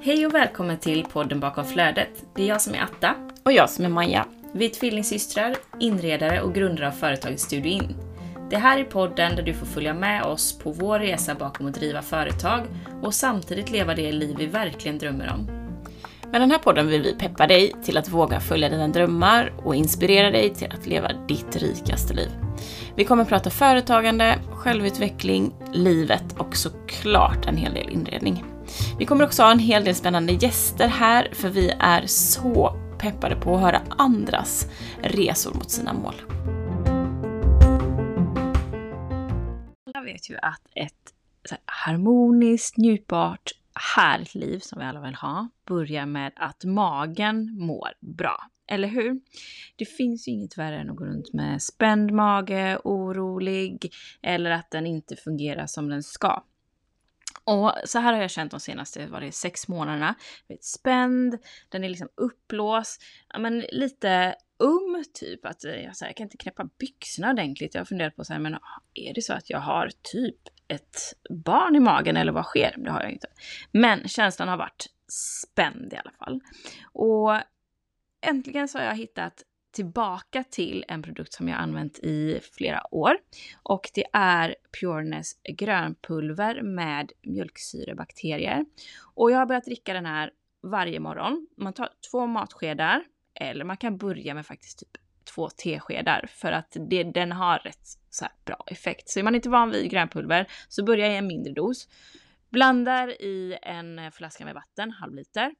Hej och välkommen till podden bakom flödet. Det är jag som är Atta. Och jag som är Maja. Vi är tvillingsystrar, inredare och grundare av företaget Studio In. Det här är podden där du får följa med oss på vår resa bakom att driva företag och samtidigt leva det liv vi verkligen drömmer om. Med den här podden vill vi peppa dig till att våga följa dina drömmar och inspirera dig till att leva ditt rikaste liv. Vi kommer prata företagande, självutveckling, livet och såklart en hel del inredning. Vi kommer också ha en hel del spännande gäster här för vi är så peppade på att höra andras resor mot sina mål. Alla vet ju att ett harmoniskt, njutbart, härligt liv som vi alla vill ha börjar med att magen mår bra. Eller hur? Det finns ju inget värre än att gå runt med spänd mage, orolig eller att den inte fungerar som den ska. Och så här har jag känt de senaste var det, sex månaderna. Vet, spänd, den är liksom uppblåst, ja, men lite um typ. Att eh, jag, så här, jag kan inte knäppa byxorna ordentligt. Jag har funderat på så här, men ah, är det så att jag har typ ett barn i magen eller vad sker? Det har jag inte. Men känslan har varit spänd i alla fall. Och äntligen så har jag hittat tillbaka till en produkt som jag använt i flera år. Och det är Pureness grönpulver med mjölksyrebakterier. Och jag har börjat dricka den här varje morgon. Man tar två matskedar eller man kan börja med faktiskt typ två teskedar för att det, den har rätt så bra effekt. Så är man inte van vid grönpulver så börja i en mindre dos. Blandar i en flaska med vatten, halv liter.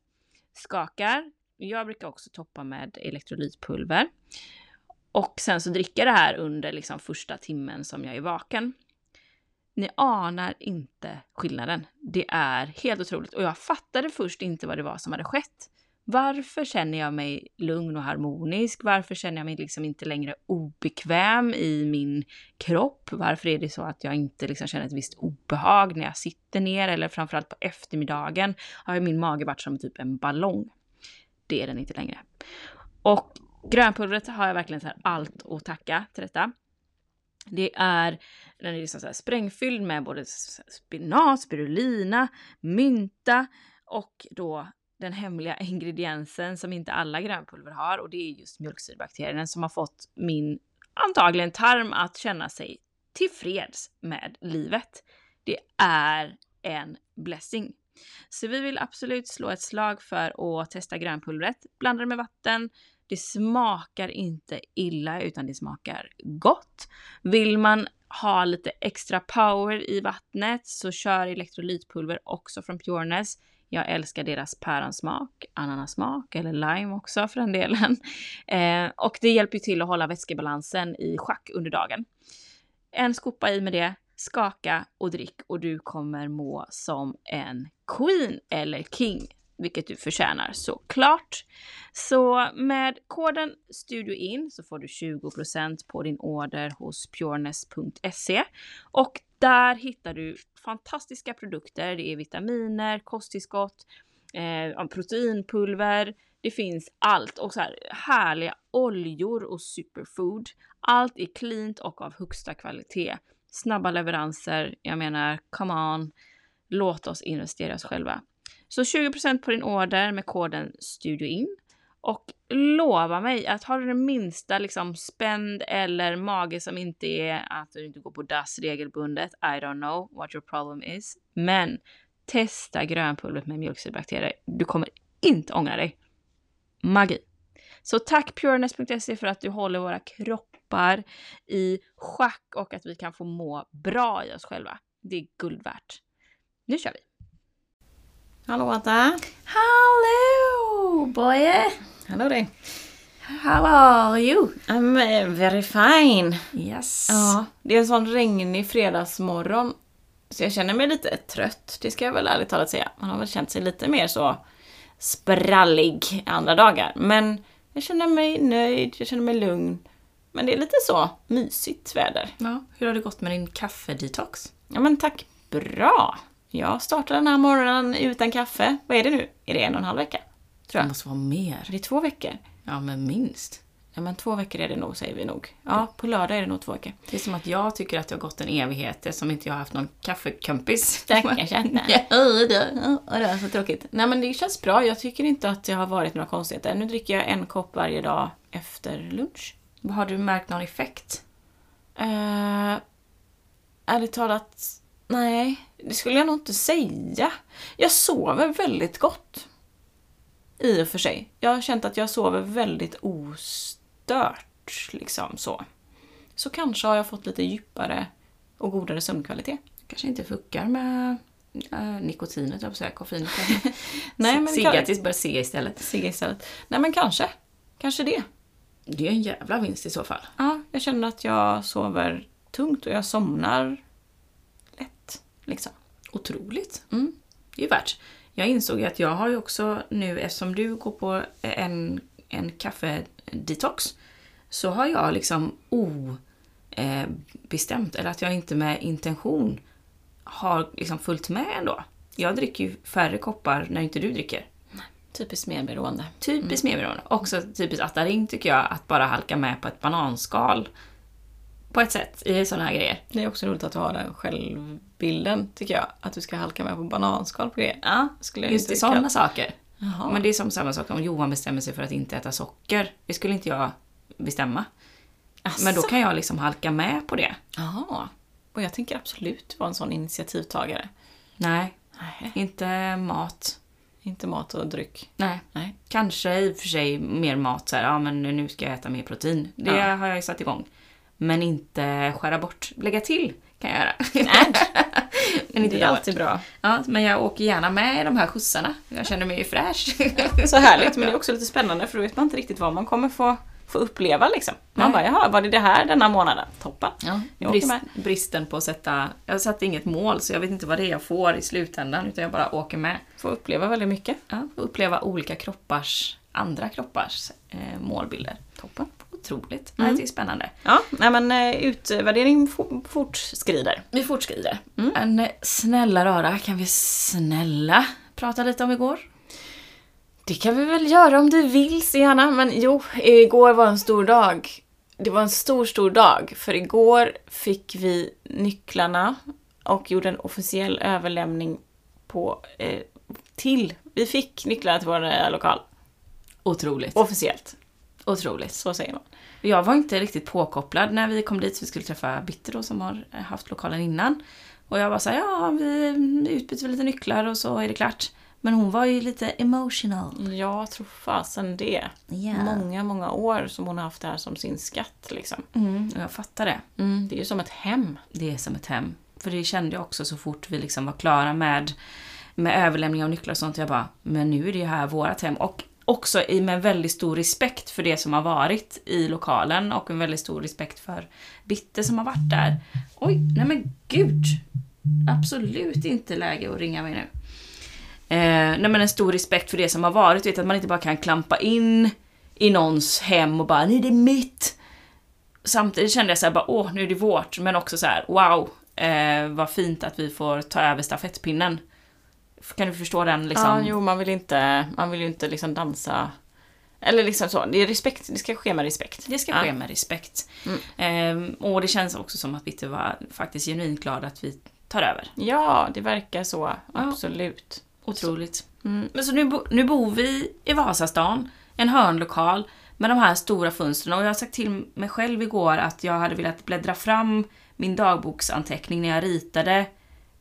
Skakar, jag brukar också toppa med elektrolytpulver. Och sen så dricker jag det här under liksom första timmen som jag är vaken. Ni anar inte skillnaden. Det är helt otroligt. Och jag fattade först inte vad det var som hade skett. Varför känner jag mig lugn och harmonisk? Varför känner jag mig liksom inte längre obekväm i min kropp? Varför är det så att jag inte liksom känner ett visst obehag när jag sitter ner? Eller framförallt på eftermiddagen har min mage varit som typ en ballong det är den inte längre. Och grönpulvret har jag verkligen så allt att tacka till detta. Det är, den är liksom så sprängfylld med både spinat, spirulina, mynta och då den hemliga ingrediensen som inte alla grönpulver har och det är just mjölksyrebakterien som har fått min antagligen tarm att känna sig tillfreds med livet. Det är en blessing. Så vi vill absolut slå ett slag för att testa grönpulvret. Blanda det med vatten. Det smakar inte illa utan det smakar gott. Vill man ha lite extra power i vattnet så kör elektrolytpulver också från Pureness. Jag älskar deras päronsmak, ananasmak eller lime också för den delen. Eh, och det hjälper ju till att hålla vätskebalansen i schack under dagen. En skopa i med det, skaka och drick och du kommer må som en queen eller king, vilket du förtjänar såklart. Så med koden STUDIOIN så får du 20% på din order hos pureness.se och där hittar du fantastiska produkter. Det är vitaminer, kosttillskott, eh, proteinpulver, det finns allt och så här härliga oljor och superfood. Allt är cleant och av högsta kvalitet snabba leveranser. Jag menar, come on, låt oss investera oss själva. Så 20% på din order med koden STUDIOIN. Och lova mig att har du den minsta liksom spänd eller mage som inte är att du inte går på dass regelbundet, I don't know what your problem is. Men testa grönpulvret med mjölksyrebakterier. Du kommer inte ångra dig. Magi! Så tack pureness.se för att du håller våra kroppar i schack och att vi kan få må bra i oss själva. Det är guld värt. Nu kör vi! Hallå Atta! Hallå boye! Hallå dig! How are you? I'm eh, very fine. Yes. Ja, det är en sån regnig fredagsmorgon. Så jag känner mig lite trött, det ska jag väl ärligt talat säga. Man har väl känt sig lite mer så sprallig andra dagar. Men jag känner mig nöjd, jag känner mig lugn. Men det är lite så mysigt väder. Ja, hur har det gått med din kaffedetox? Ja men tack, bra! Jag startade den här morgonen utan kaffe. Vad är det nu? Är det en och en halv vecka? Tror jag. Det måste vara mer. Det är två veckor. Ja, men minst. Ja, men två veckor är det nog, säger vi nog. Ja, på lördag är det nog två veckor. Det är som att jag tycker att det har gått en evighet som inte jag har haft någon kaffekompis. Stackars Anna. Ja, det är så tråkigt. Nej, men det känns bra. Jag tycker inte att det har varit några konstigheter. Nu dricker jag en kopp varje dag efter lunch. Har du märkt någon effekt? Uh, ärligt talat, nej. Det skulle jag nog inte säga. Jag sover väldigt gott. I och för sig. Jag har känt att jag sover väldigt ostört, liksom så. Så kanske har jag fått lite djupare och godare sömnkvalitet. Kanske inte fuckar med äh, nikotinet, jag säga, koffeinet. Nej, men Sigga tills börjar se istället. Sigga istället. Nej, men kanske. Kanske det. Det är en jävla vinst i så fall. Ja, jag känner att jag sover tungt och jag somnar lätt. Liksom. Otroligt. Mm. Det är ju värt. Jag insåg att jag har ju också nu, eftersom du går på en, en kaffedetox, så har jag liksom obestämt, eller att jag inte med intention har liksom följt med ändå. Jag dricker ju färre koppar när inte du dricker. Typiskt medberoende. Typiskt medberoende. Också typiskt Ataring tycker jag, att bara halka med på ett bananskal. På ett sätt, i sådana här grejer. Det är också roligt att du har den självbilden, tycker jag. Att du ska halka med på bananskal på grejer. Ja, Skulle just i sådana saker. Jaha. Men det är som samma sak om Johan bestämmer sig för att inte äta socker. Det skulle inte jag bestämma. Men då kan jag liksom halka med på det. Jaha. Och jag tänker absolut vara en sån initiativtagare. Nej, Nej. inte mat. Inte mat och dryck. Nej. Nej. Kanske i och för sig mer mat så här, ja men nu ska jag äta mer protein. Det Ja. har jag ju satt igång. Men inte skära bort. Lägga till kan jag göra. men inte det är allt. alltid bra. Ja, men jag åker gärna med i de här skjutsarna. Jag känner mig ju fräsch. Så härligt, men det är också lite spännande för då vet man inte riktigt vad man kommer få, få uppleva liksom. Man Nej. bara, jaha, var det det här denna månaden? Toppen. Ja, brist, bristen på att sätta... Jag satte inget mål så jag vet inte vad det är jag får i slutändan utan jag bara åker med. Får uppleva väldigt mycket. Ja, och uppleva olika kroppars, andra kroppars eh, målbilder. Toppen. Otroligt. Mm. Det är spännande. Ja, nej men eh, utvärdering fo- fortskrider. Vi fortskrider. En eh, snälla rara, kan vi snälla prata lite om igår? Det kan vi väl göra om du vill, Sienna. Men jo, igår var en stor dag. Det var en stor, stor dag. För igår fick vi nycklarna och gjorde en officiell överlämning på, eh, till... Vi fick nycklarna till vår nya lokal. Otroligt. Officiellt. Otroligt. Så säger man. Jag var inte riktigt påkopplad när vi kom dit, vi skulle träffa Bitter då som har eh, haft lokalen innan. Och jag var så här, ja vi utbyter lite nycklar och så är det klart. Men hon var ju lite emotional. Jag tror fasen det. Ja. Många, många år som hon har haft det här som sin skatt liksom. Mm, jag fattar det. Det är ju som ett hem. Det är som ett hem. För det kände jag också så fort vi liksom var klara med, med överlämning av nycklar och sånt. Jag bara, men nu är det ju här vårat hem. Och också med väldigt stor respekt för det som har varit i lokalen och en väldigt stor respekt för Bitte som har varit där. Oj, nej men gud! Absolut inte läge att ringa mig nu. Eh, nej men en stor respekt för det som har varit. Vet att man inte bara kan klampa in i någons hem och bara, nej det är mitt! samtidigt kände jag så här, bara, åh, nu är det vårt, men också så här, wow, eh, vad fint att vi får ta över stafettpinnen. Kan du förstå den liksom? Ja, jo, man vill inte, man vill ju inte liksom dansa. Eller liksom så, det är respekt, det ska ske med respekt. Det ska Ja. ske med respekt. Eh, och det känns också som att Bitte var faktiskt genuint glad att vi tar över. Ja, det verkar så. Absolut. Otroligt. Mm. Men så nu, bo, nu bor vi i Vasastan, en hörnlokal med de här stora fönstren. Och jag har sagt till mig själv igår att jag hade velat bläddra fram min dagboksanteckning när jag ritade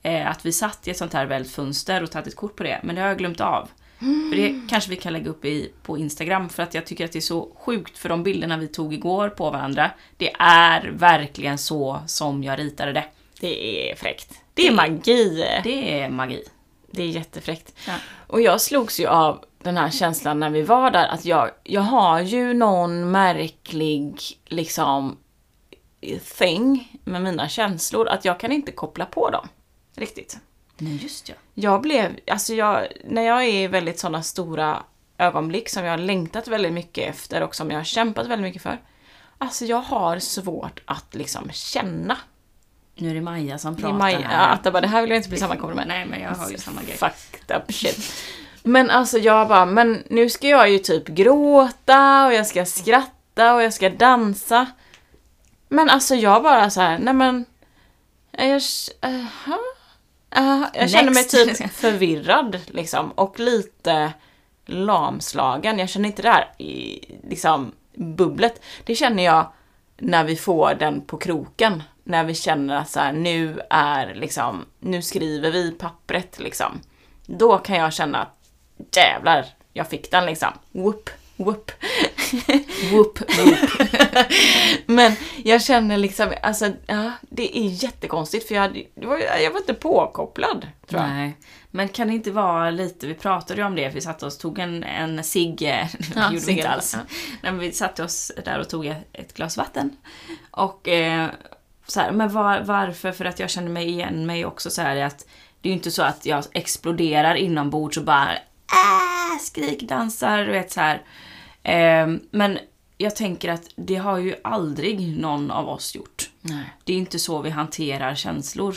eh, att vi satt i ett sånt här väldigt fönster och tagit ett kort på det. Men det har jag glömt av. För det kanske vi kan lägga upp i, på Instagram för att jag tycker att det är så sjukt för de bilderna vi tog igår på varandra. Det är verkligen så som jag ritade det. Det är fräckt. Det är magi. Det är magi. Det är jättefräckt. Ja. Och jag slogs ju av den här känslan när vi var där att jag, jag har ju någon märklig liksom thing med mina känslor att jag kan inte koppla på dem. Riktigt. Nej, just ja. Jag blev, alltså jag, när jag är i väldigt sådana stora ögonblick som jag har längtat väldigt mycket efter och som jag har kämpat väldigt mycket för. Alltså jag har svårt att liksom känna. Nu är det Maja som Det är pratar Maja, ja, här. Atta bara, det här vill jag inte bli sammankoppad med. Nej, men jag har ju samma grej. Fucked up shit. Men alltså jag bara, men nu ska jag ju typ gråta och jag ska skratta och jag ska dansa. Men alltså jag bara så här, nej men... Jag, aha, aha, jag känner mig typ förvirrad liksom och lite lamslagen. Jag känner inte det här i liksom bubblet. Det känner jag när vi får den på kroken. När vi känner att så här, nu är liksom, nu skriver vi pappret liksom. Då kan jag känna att jävlar, jag fick den liksom. Whoop, whoop. Whoop, whoop. Men jag känner liksom, alltså, ja, det är jättekonstigt för jag, hade, jag var inte påkopplad, tror jag. Nej. Men kan det inte vara lite, vi pratade ju om det, vi satte oss tog en, en cigg, Ja, gjorde vi inte alls. ja. Nej, men vi satte oss där och tog ett, ett glas vatten. Och eh, så här, men var, varför? För att jag kände mig igen mig också så här att det är ju inte så att jag exploderar inombords och bara äh, skrikdansar, du vet så här. Eh, men jag tänker att det har ju aldrig någon av oss gjort. Nej. Det är inte så vi hanterar känslor.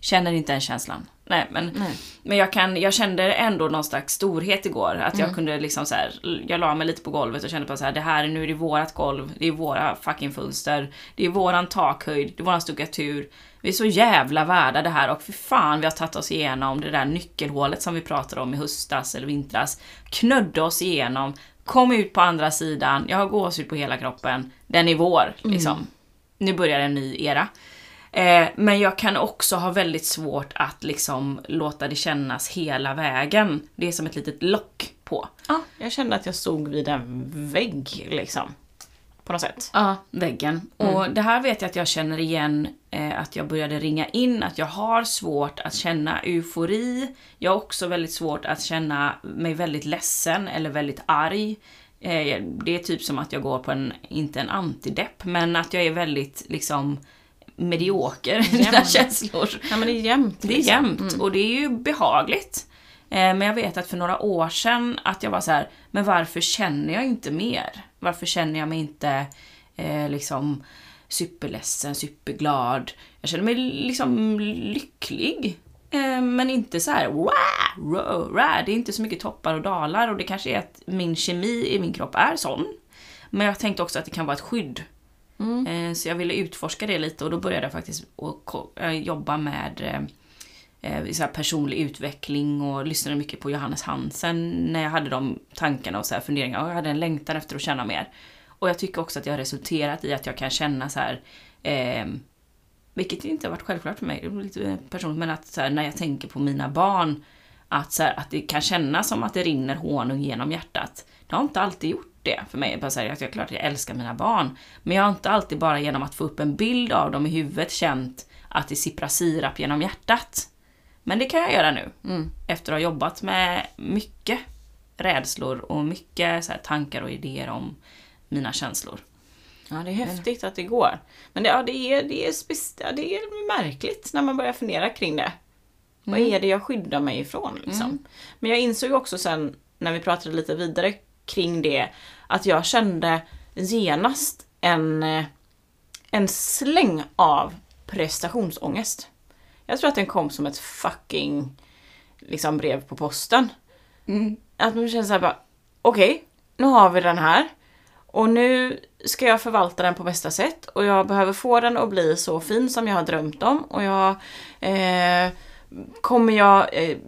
Känner inte den känslan. Nej, men, Nej. men jag, kan, jag kände ändå någon slags storhet igår. Att Mm. jag kunde liksom så här, jag la mig lite på golvet och kände på så här, det här, nu är det vårat golv, det är våra fucking fönster, det är våran takhöjd, det är våran stuckatur. Vi är så jävla värda det här och för fan vi har tagit oss igenom det där nyckelhålet som vi pratade om i höstas eller vintras. Knödde oss igenom, kom ut på andra sidan, jag har gåshud på hela kroppen. Den är vår, liksom. Nu börjar en ny era. Eh, men jag kan också ha väldigt svårt att liksom låta det kännas hela vägen. Det är som ett litet lock på. Ja, jag kände att jag stod vid en vägg liksom. På något sätt. Ja, väggen. Och det här vet jag att jag känner igen eh, att jag började ringa in, att jag har svårt att känna eufori. Jag har också väldigt svårt att känna mig väldigt ledsen eller väldigt arg. Eh, det är typ som att jag går på en, inte en antidepp, men att jag är väldigt liksom medioker mina Jämn. känslor. Ja men det är jämnt. Det är liksom. jämnt och det är ju behagligt. Eh, Men jag vet att för några år sedan att jag var så här, men varför känner jag inte mer? Varför känner jag mig inte eh, liksom superledsen, superglad? Jag känner mig liksom lycklig. Eh, men inte så här wow, wow, wow. Det är inte så mycket toppar och dalar och det kanske är att min kemi i min kropp är sån. Men jag tänkte också att det kan vara ett skydd. Mm. Eh, så jag ville utforska det lite och då började jag faktiskt eh, jobba med eh, så här personlig utveckling och lyssnade mycket på Johannes Hansen när jag hade de tankarna och så här funderingar. Jag hade en längtan efter att känna mer. Och jag tycker också att det har resulterat i att jag kan känna så här eh, vilket inte har varit självklart för mig, det är lite personligt, men att så här, när jag tänker på mina barn att, så här, att det kan kännas som att det rinner honung genom hjärtat. Det har inte alltid gjort det för mig. Bara här, att jag, klart att jag älskar mina barn. Men jag har inte alltid bara genom att få upp en bild av dem i huvudet känt att det sipprar sirap genom hjärtat. Men det kan jag göra nu. Efter att ha jobbat med mycket rädslor och mycket här, tankar och idéer om mina känslor. Ja, det är häftigt att det går. Men det, ja, det, är, det, är ja, det är märkligt när man börjar fundera kring det. Vad är det jag skyddar mig ifrån? Liksom? Men jag insåg också sen när vi pratade lite vidare kring det att jag kände genast en, eh, en släng av prestationsångest. Jag tror att den kom som ett fucking liksom, brev på posten. Att man känner såhär bara, okej, nu har vi den här. Och nu ska jag förvalta den på bästa sätt och jag behöver få den att bli så fin som jag har drömt om och jag eh, Kommer jag eh,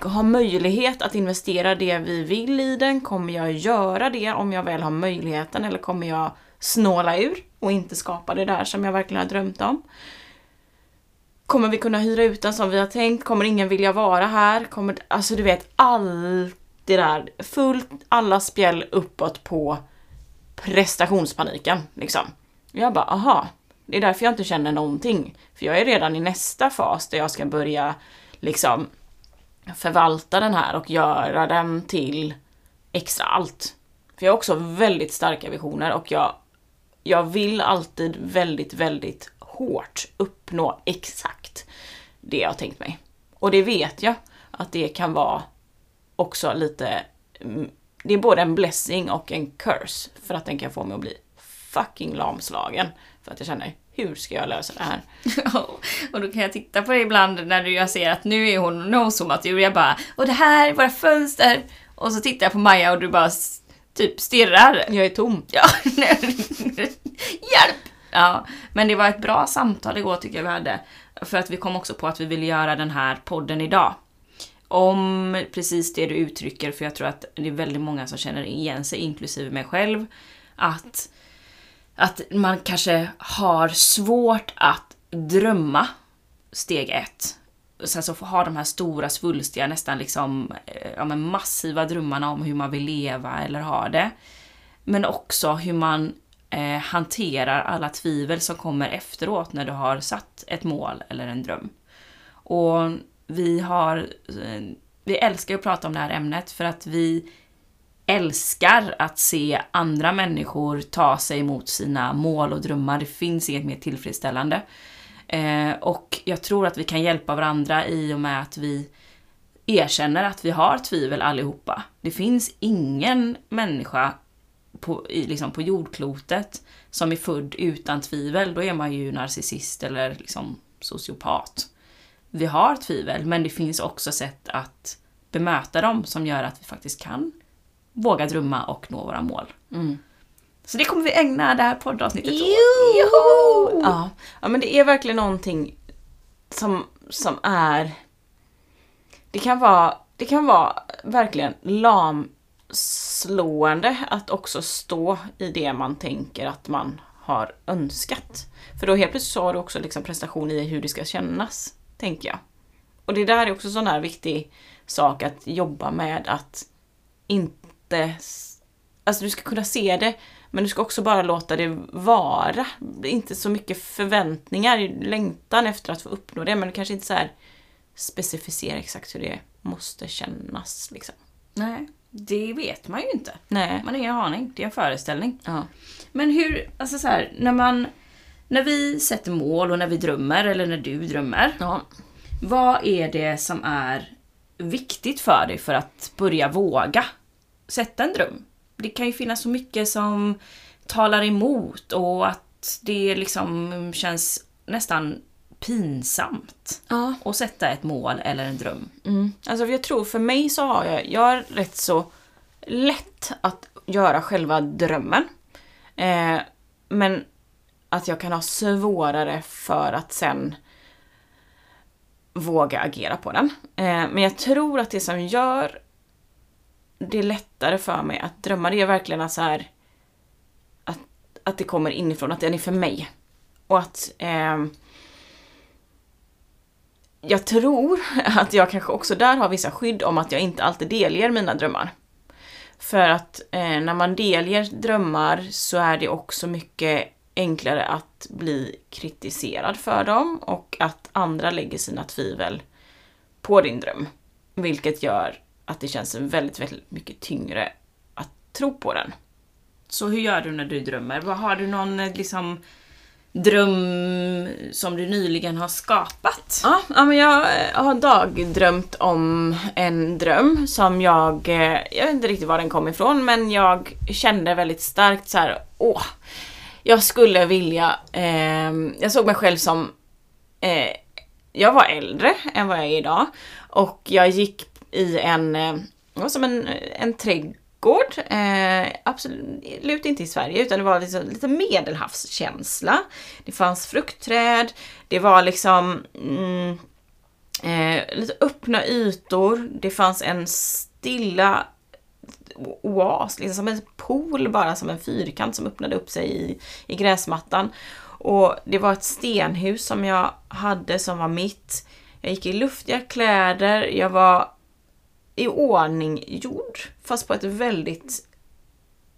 ha möjlighet att investera det vi vill i den? Kommer jag göra det om jag väl har möjligheten eller kommer jag snåla ur och inte skapa det där som jag verkligen har drömt om? Kommer vi kunna hyra ut den som vi har tänkt? Kommer ingen vilja vara här? Kommer, alltså du vet, allt det där. Fullt alla spjäll uppåt på prestationspaniken. Liksom. Jag bara, aha. Det är därför jag inte känner någonting. För jag är redan i nästa fas där jag ska börja liksom förvalta den här och göra den till extra allt. För jag har också väldigt starka visioner och jag, jag vill alltid väldigt, väldigt hårt uppnå exakt det jag har tänkt mig. Och det vet jag att det kan vara också lite... Mm, det är både en blessing och en curse för att den kan få mig att bli fucking lamslagen. För att jag känner, hur ska jag lösa det här? och då kan jag titta på dig ibland när jag ser att nu är hon, nu har hon zoomat ur. Jag bara, och det här är våra fönster. Och så tittar jag på Maja och du bara typ stirrar. Jag är tom. Ja, hjälp! Ja, men det var ett bra samtal igår tycker jag vi hade. För att vi kom också på att vi ville göra den här podden idag. Om precis det du uttrycker, för jag tror att det är väldigt många som känner igen sig, inklusive mig själv. Att, att man kanske har svårt att drömma, steg ett. Och Sen så har de här stora svulstiga, nästan liksom eh, ja, men massiva drömmarna om hur man vill leva eller ha det. Men också hur man eh, hanterar alla tvivel som kommer efteråt när du har satt ett mål eller en dröm. Och vi har, eh, vi älskar att prata om det här ämnet för att vi älskar att se andra människor ta sig mot sina mål och drömmar. Det finns inget mer tillfredsställande. Eh, och jag tror att vi kan hjälpa varandra i och med att vi erkänner att vi har tvivel allihopa. Det finns ingen människa på, i, liksom på jordklotet som är född utan tvivel. Då är man ju narcissist eller liksom sociopat. Vi har tvivel, men det finns också sätt att bemöta dem som gör att vi faktiskt kan våga drömma och nå våra mål. Mm. Så det kommer vi ägna det här poddavsnittet åt. Joho! Ja. ja, men det är verkligen någonting som, som är... Det kan vara, det kan vara verkligen lamslående att också stå i det man tänker att man har önskat. För då helt plötsligt så har du också liksom prestation i hur det ska kännas, tänker jag. Och det där är också sån här viktig sak att jobba med att inte... Alltså du ska kunna se det, men du ska också bara låta det vara. Inte så mycket förväntningar, längtan efter att få uppnå det, men kanske inte så här specificera exakt hur det måste kännas. Liksom. Nej, det vet man ju inte. Nej. Man har ingen aning, det är en föreställning. Ja. Men hur, alltså så här, när man... När vi sätter mål och när vi drömmer, eller när du drömmer. Ja. Vad är det som är viktigt för dig för att börja våga sätta en dröm? Det kan ju finnas så mycket som talar emot och att det liksom känns nästan pinsamt ja. att sätta ett mål eller en dröm. Mm. Alltså jag tror för mig så har jag, jag har rätt så lätt att göra själva drömmen. Eh, men att jag kan ha svårare för att sen våga agera på den. Eh, men jag tror att det som gör det är lättare för mig att drömma, det är verkligen att så här att, att det kommer inifrån, att den är för mig. Och att eh, jag tror att jag kanske också där har vissa skydd om att jag inte alltid delger mina drömmar. För att eh, när man delger drömmar så är det också mycket enklare att bli kritiserad för dem och att andra lägger sina tvivel på din dröm. Vilket gör att det känns väldigt, väldigt mycket tyngre att tro på den. Så hur gör du när du drömmer? Har du någon eh, liksom, dröm som du nyligen har skapat? Ja, ja men jag eh, har dagdrömt om en dröm som jag, eh, jag vet inte riktigt var den kom ifrån, men jag kände väldigt starkt så här, åh, jag skulle vilja, eh, jag såg mig själv som, eh, jag var äldre än vad jag är idag och jag gick i en, eh, det var som en, en trädgård, eh, absolut inte i Sverige utan det var liksom, lite medelhavskänsla. Det fanns fruktträd, det var liksom mm, eh, lite öppna ytor, det fanns en stilla oas, liksom som en pool bara, som en fyrkant som öppnade upp sig i, i gräsmattan. Och det var ett stenhus som jag hade som var mitt. Jag gick i luftiga kläder, jag var i ordning gjord, fast på ett väldigt,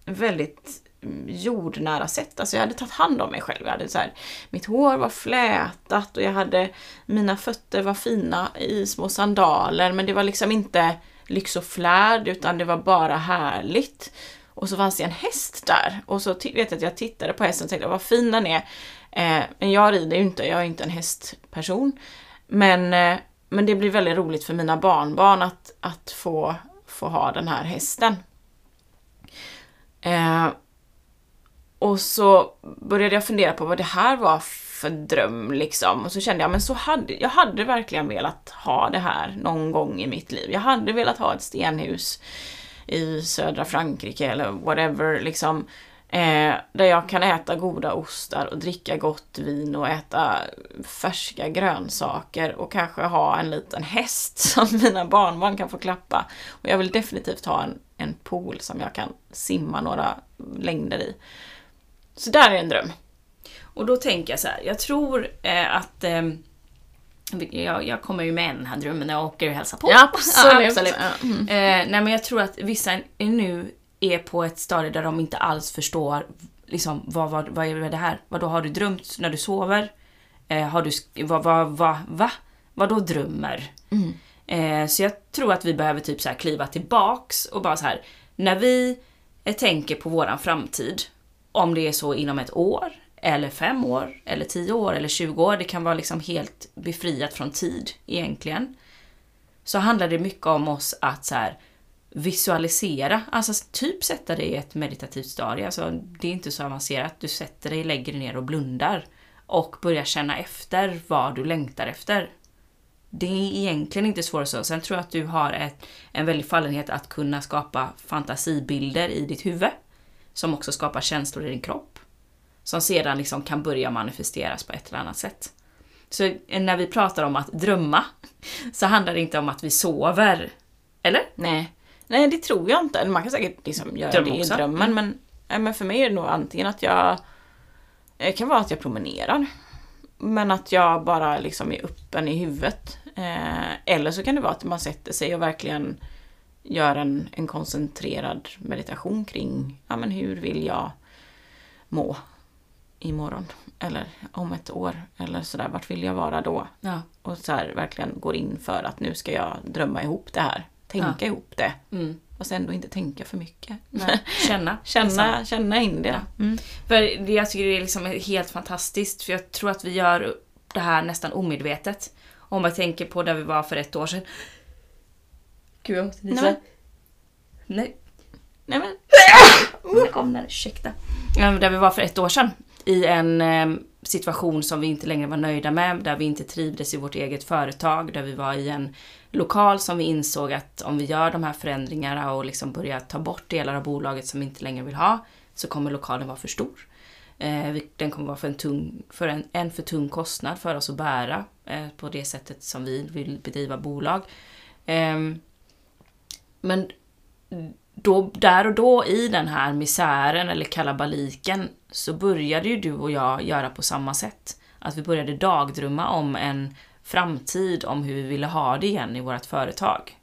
väldigt mm, jordnära sätt. Alltså jag hade tagit hand om mig själv. Jag hade så här, mitt hår var flätat och jag hade, mina fötter var fina i små sandaler men det var liksom inte lyx och flärd utan det var bara härligt. Och så fanns det en häst där och så vet jag att jag tittade på hästen och tänkte vad fin den är. Eh, men jag rider ju inte, jag är inte en hästperson. Men, eh, men det blir väldigt roligt för mina barnbarn att, att få, få ha den här hästen. Eh, och så började jag fundera på vad det här var för dröm liksom. Och så kände jag, men så hade, jag hade verkligen velat ha det här någon gång i mitt liv. Jag hade velat ha ett stenhus i södra Frankrike eller whatever liksom. Eh, där jag kan äta goda ostar och dricka gott vin och äta färska grönsaker och kanske ha en liten häst som mina barnbarn kan få klappa. Och jag vill definitivt ha en, en pool som jag kan simma några längder i. Så där är en dröm. Och då tänker jag så här, jag tror eh, att eh, jag, jag kommer ju med den här drömmen när jag åker och hälsar på. Ja, absolut. Ja, absolut. Mm. Eh, nej men jag tror att vissa nu är på ett stadie där de inte alls förstår liksom, vad, vad, vad är det här? Vad då har du drömt när du sover? Eh, har du, vad, vad, vad, va? Vad då drömmer? Mm. Eh, så jag tror att vi behöver typ så här kliva tillbaks och bara så här, när vi eh, tänker på våran framtid, om det är så inom ett år, eller fem år, eller tio år, eller 20 år, det kan vara liksom helt befriat från tid egentligen. Så handlar det mycket om oss att så här, visualisera, alltså typ sätta dig i ett meditativt stadie. Alltså, det är inte så avancerat. Du sätter dig, lägger dig ner och blundar och börjar känna efter vad du längtar efter. Det är egentligen inte svårare så. Sen tror jag att du har ett, en väldig fallenhet att kunna skapa fantasibilder i ditt huvud. Som också skapar känslor i din kropp. Som sedan liksom kan börja manifesteras på ett eller annat sätt. Så eh, när vi pratar om att drömma så handlar det inte om att vi sover. Eller? Nej. Nej, det tror jag inte. Man kan säkert liksom göra Drömma det i också. drömmen, men, nej, men för mig är det nog antingen att jag... Det kan vara att jag promenerar. Men att jag bara liksom är öppen i huvudet. Eh, eller så kan det vara att man sätter sig och verkligen gör en, en koncentrerad meditation kring ja, men hur vill jag må imorgon? Eller om ett år? Eller sådär, vart vill jag vara då? Ja. Och så här verkligen går in för att nu ska jag drömma ihop det här. Tänka Ja. ihop det. Mm. Fast ändå inte tänka för mycket. Nej. Känna. känna, känna in det. Ja. Mm. För det, jag tycker det är liksom helt fantastiskt, för jag tror att vi gör det här nästan omedvetet. Om man tänker på där vi var för ett år sedan. Gud, jag måste Nej, men- Nej, Nej, men, kom den, ursäkta. Där vi var för ett år sedan. I en eh, situation som vi inte längre var nöjda med, där vi inte trivdes i vårt eget företag, där vi var i en lokal som vi insåg att om vi gör de här förändringarna och liksom börjar ta bort delar av bolaget som vi inte längre vill ha, så kommer lokalen vara för stor. Eh, den kommer vara för en, tung, för en, en för tung kostnad för oss att bära eh, på det sättet som vi vill bedriva bolag. Ehm, men då, där och då i den här misären eller kalabaliken så började ju du och jag göra på samma sätt. Att vi började dagdrömma om en framtid, om hur vi ville ha det igen i vårt företag.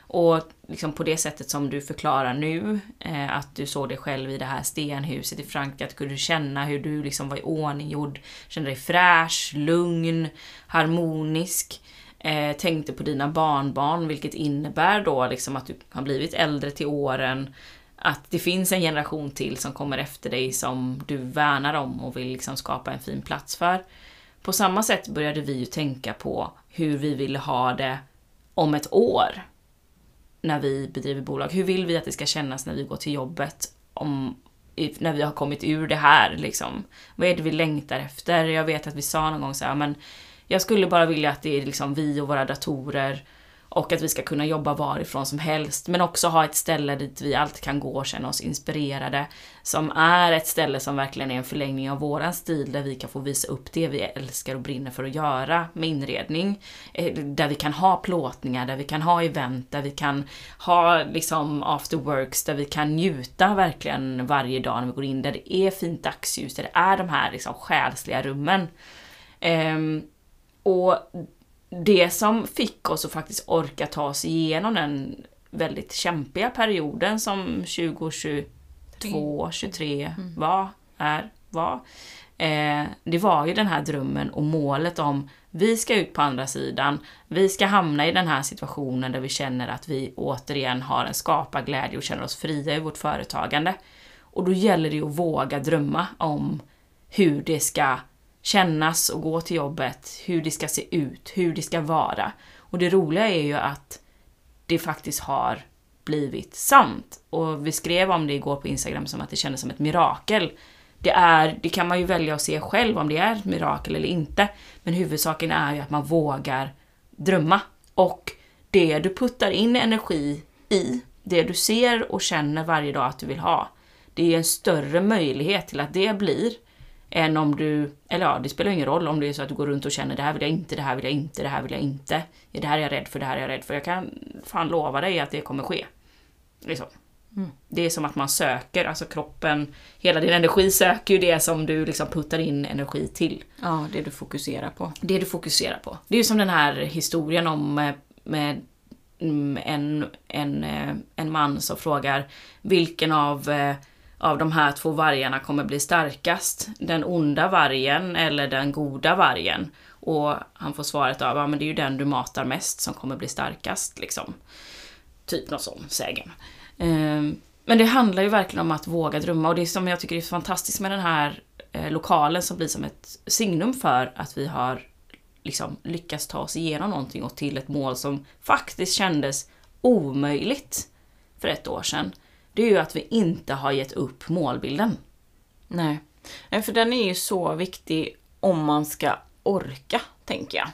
Och liksom på det sättet som du förklarar nu, eh, att du såg dig själv i det här stenhuset i Frankrike, att kunde du känna hur du liksom var i ordning gjord, kände dig fräsch, lugn, harmonisk. Eh, tänkte på dina barnbarn, vilket innebär då liksom att du har blivit äldre till åren. Att det finns en generation till som kommer efter dig som du värnar om och vill liksom skapa en fin plats för. På samma sätt började vi ju tänka på hur vi vill ha det om ett år när vi bedriver bolag. Hur vill vi att det ska kännas när vi går till jobbet om, när vi har kommit ur det här liksom? Vad är det vi längtar efter? Jag vet att vi sa någon gång så här, men jag skulle bara vilja att det är liksom vi och våra datorer och att vi ska kunna jobba varifrån som helst, men också ha ett ställe dit vi alltid kan gå och känna oss inspirerade. Som är ett ställe som verkligen är en förlängning av våran stil, där vi kan få visa upp det vi älskar och brinner för att göra med inredning. Eh, där vi kan ha plåtningar, där vi kan ha event, där vi kan ha liksom afterworks, där vi kan njuta verkligen varje dag när vi går in, där det är fint dagsljus, där det är de här liksom själsliga rummen. Um, och det som fick oss att faktiskt orka ta oss igenom den väldigt kämpiga perioden som 2022, 23 var, är, var. Eh, det var ju den här drömmen och målet om vi ska ut på andra sidan, vi ska hamna i den här situationen där vi känner att vi återigen har en skaparglädje och känner oss fria i vårt företagande. Och då gäller det ju att våga drömma om hur det ska kännas och gå till jobbet, hur det ska se ut, hur det ska vara. Och det roliga är ju att det faktiskt har blivit sant. Och vi skrev om det igår på Instagram som att det kändes som ett mirakel. Det, är, det kan man ju välja att se själv om det är ett mirakel eller inte. Men huvudsaken är ju att man vågar drömma. Och det du puttar in energi i, det du ser och känner varje dag att du vill ha, det är en större möjlighet till att det blir än om du, eller ja, det spelar ingen roll om det är så att du går runt och känner det här vill jag inte, det här vill jag inte, det här vill jag inte. Det här är jag rädd för, det här är jag rädd för. Jag kan fan lova dig att det kommer ske. Liksom. Mm. Det är som att man söker, alltså kroppen, hela din energi söker ju det som du liksom puttar in energi till. Ja, det du fokuserar på. Det du fokuserar på. Det är ju som den här historien om eh, med mm, en, en, eh, en man som frågar vilken av eh, av de här två vargarna kommer bli starkast? Den onda vargen eller den goda vargen? Och han får svaret av, ja men det är ju den du matar mest som kommer bli starkast liksom. Typ något sån sägen. Ehm, men det handlar ju verkligen om att våga drömma och det som jag tycker är fantastiskt med den här eh, lokalen som blir som ett signum för att vi har liksom lyckats ta oss igenom någonting och till ett mål som faktiskt kändes omöjligt för ett år sedan det är ju att vi inte har gett upp målbilden. Nej. Nej, för den är ju så viktig om man ska orka, tänker jag.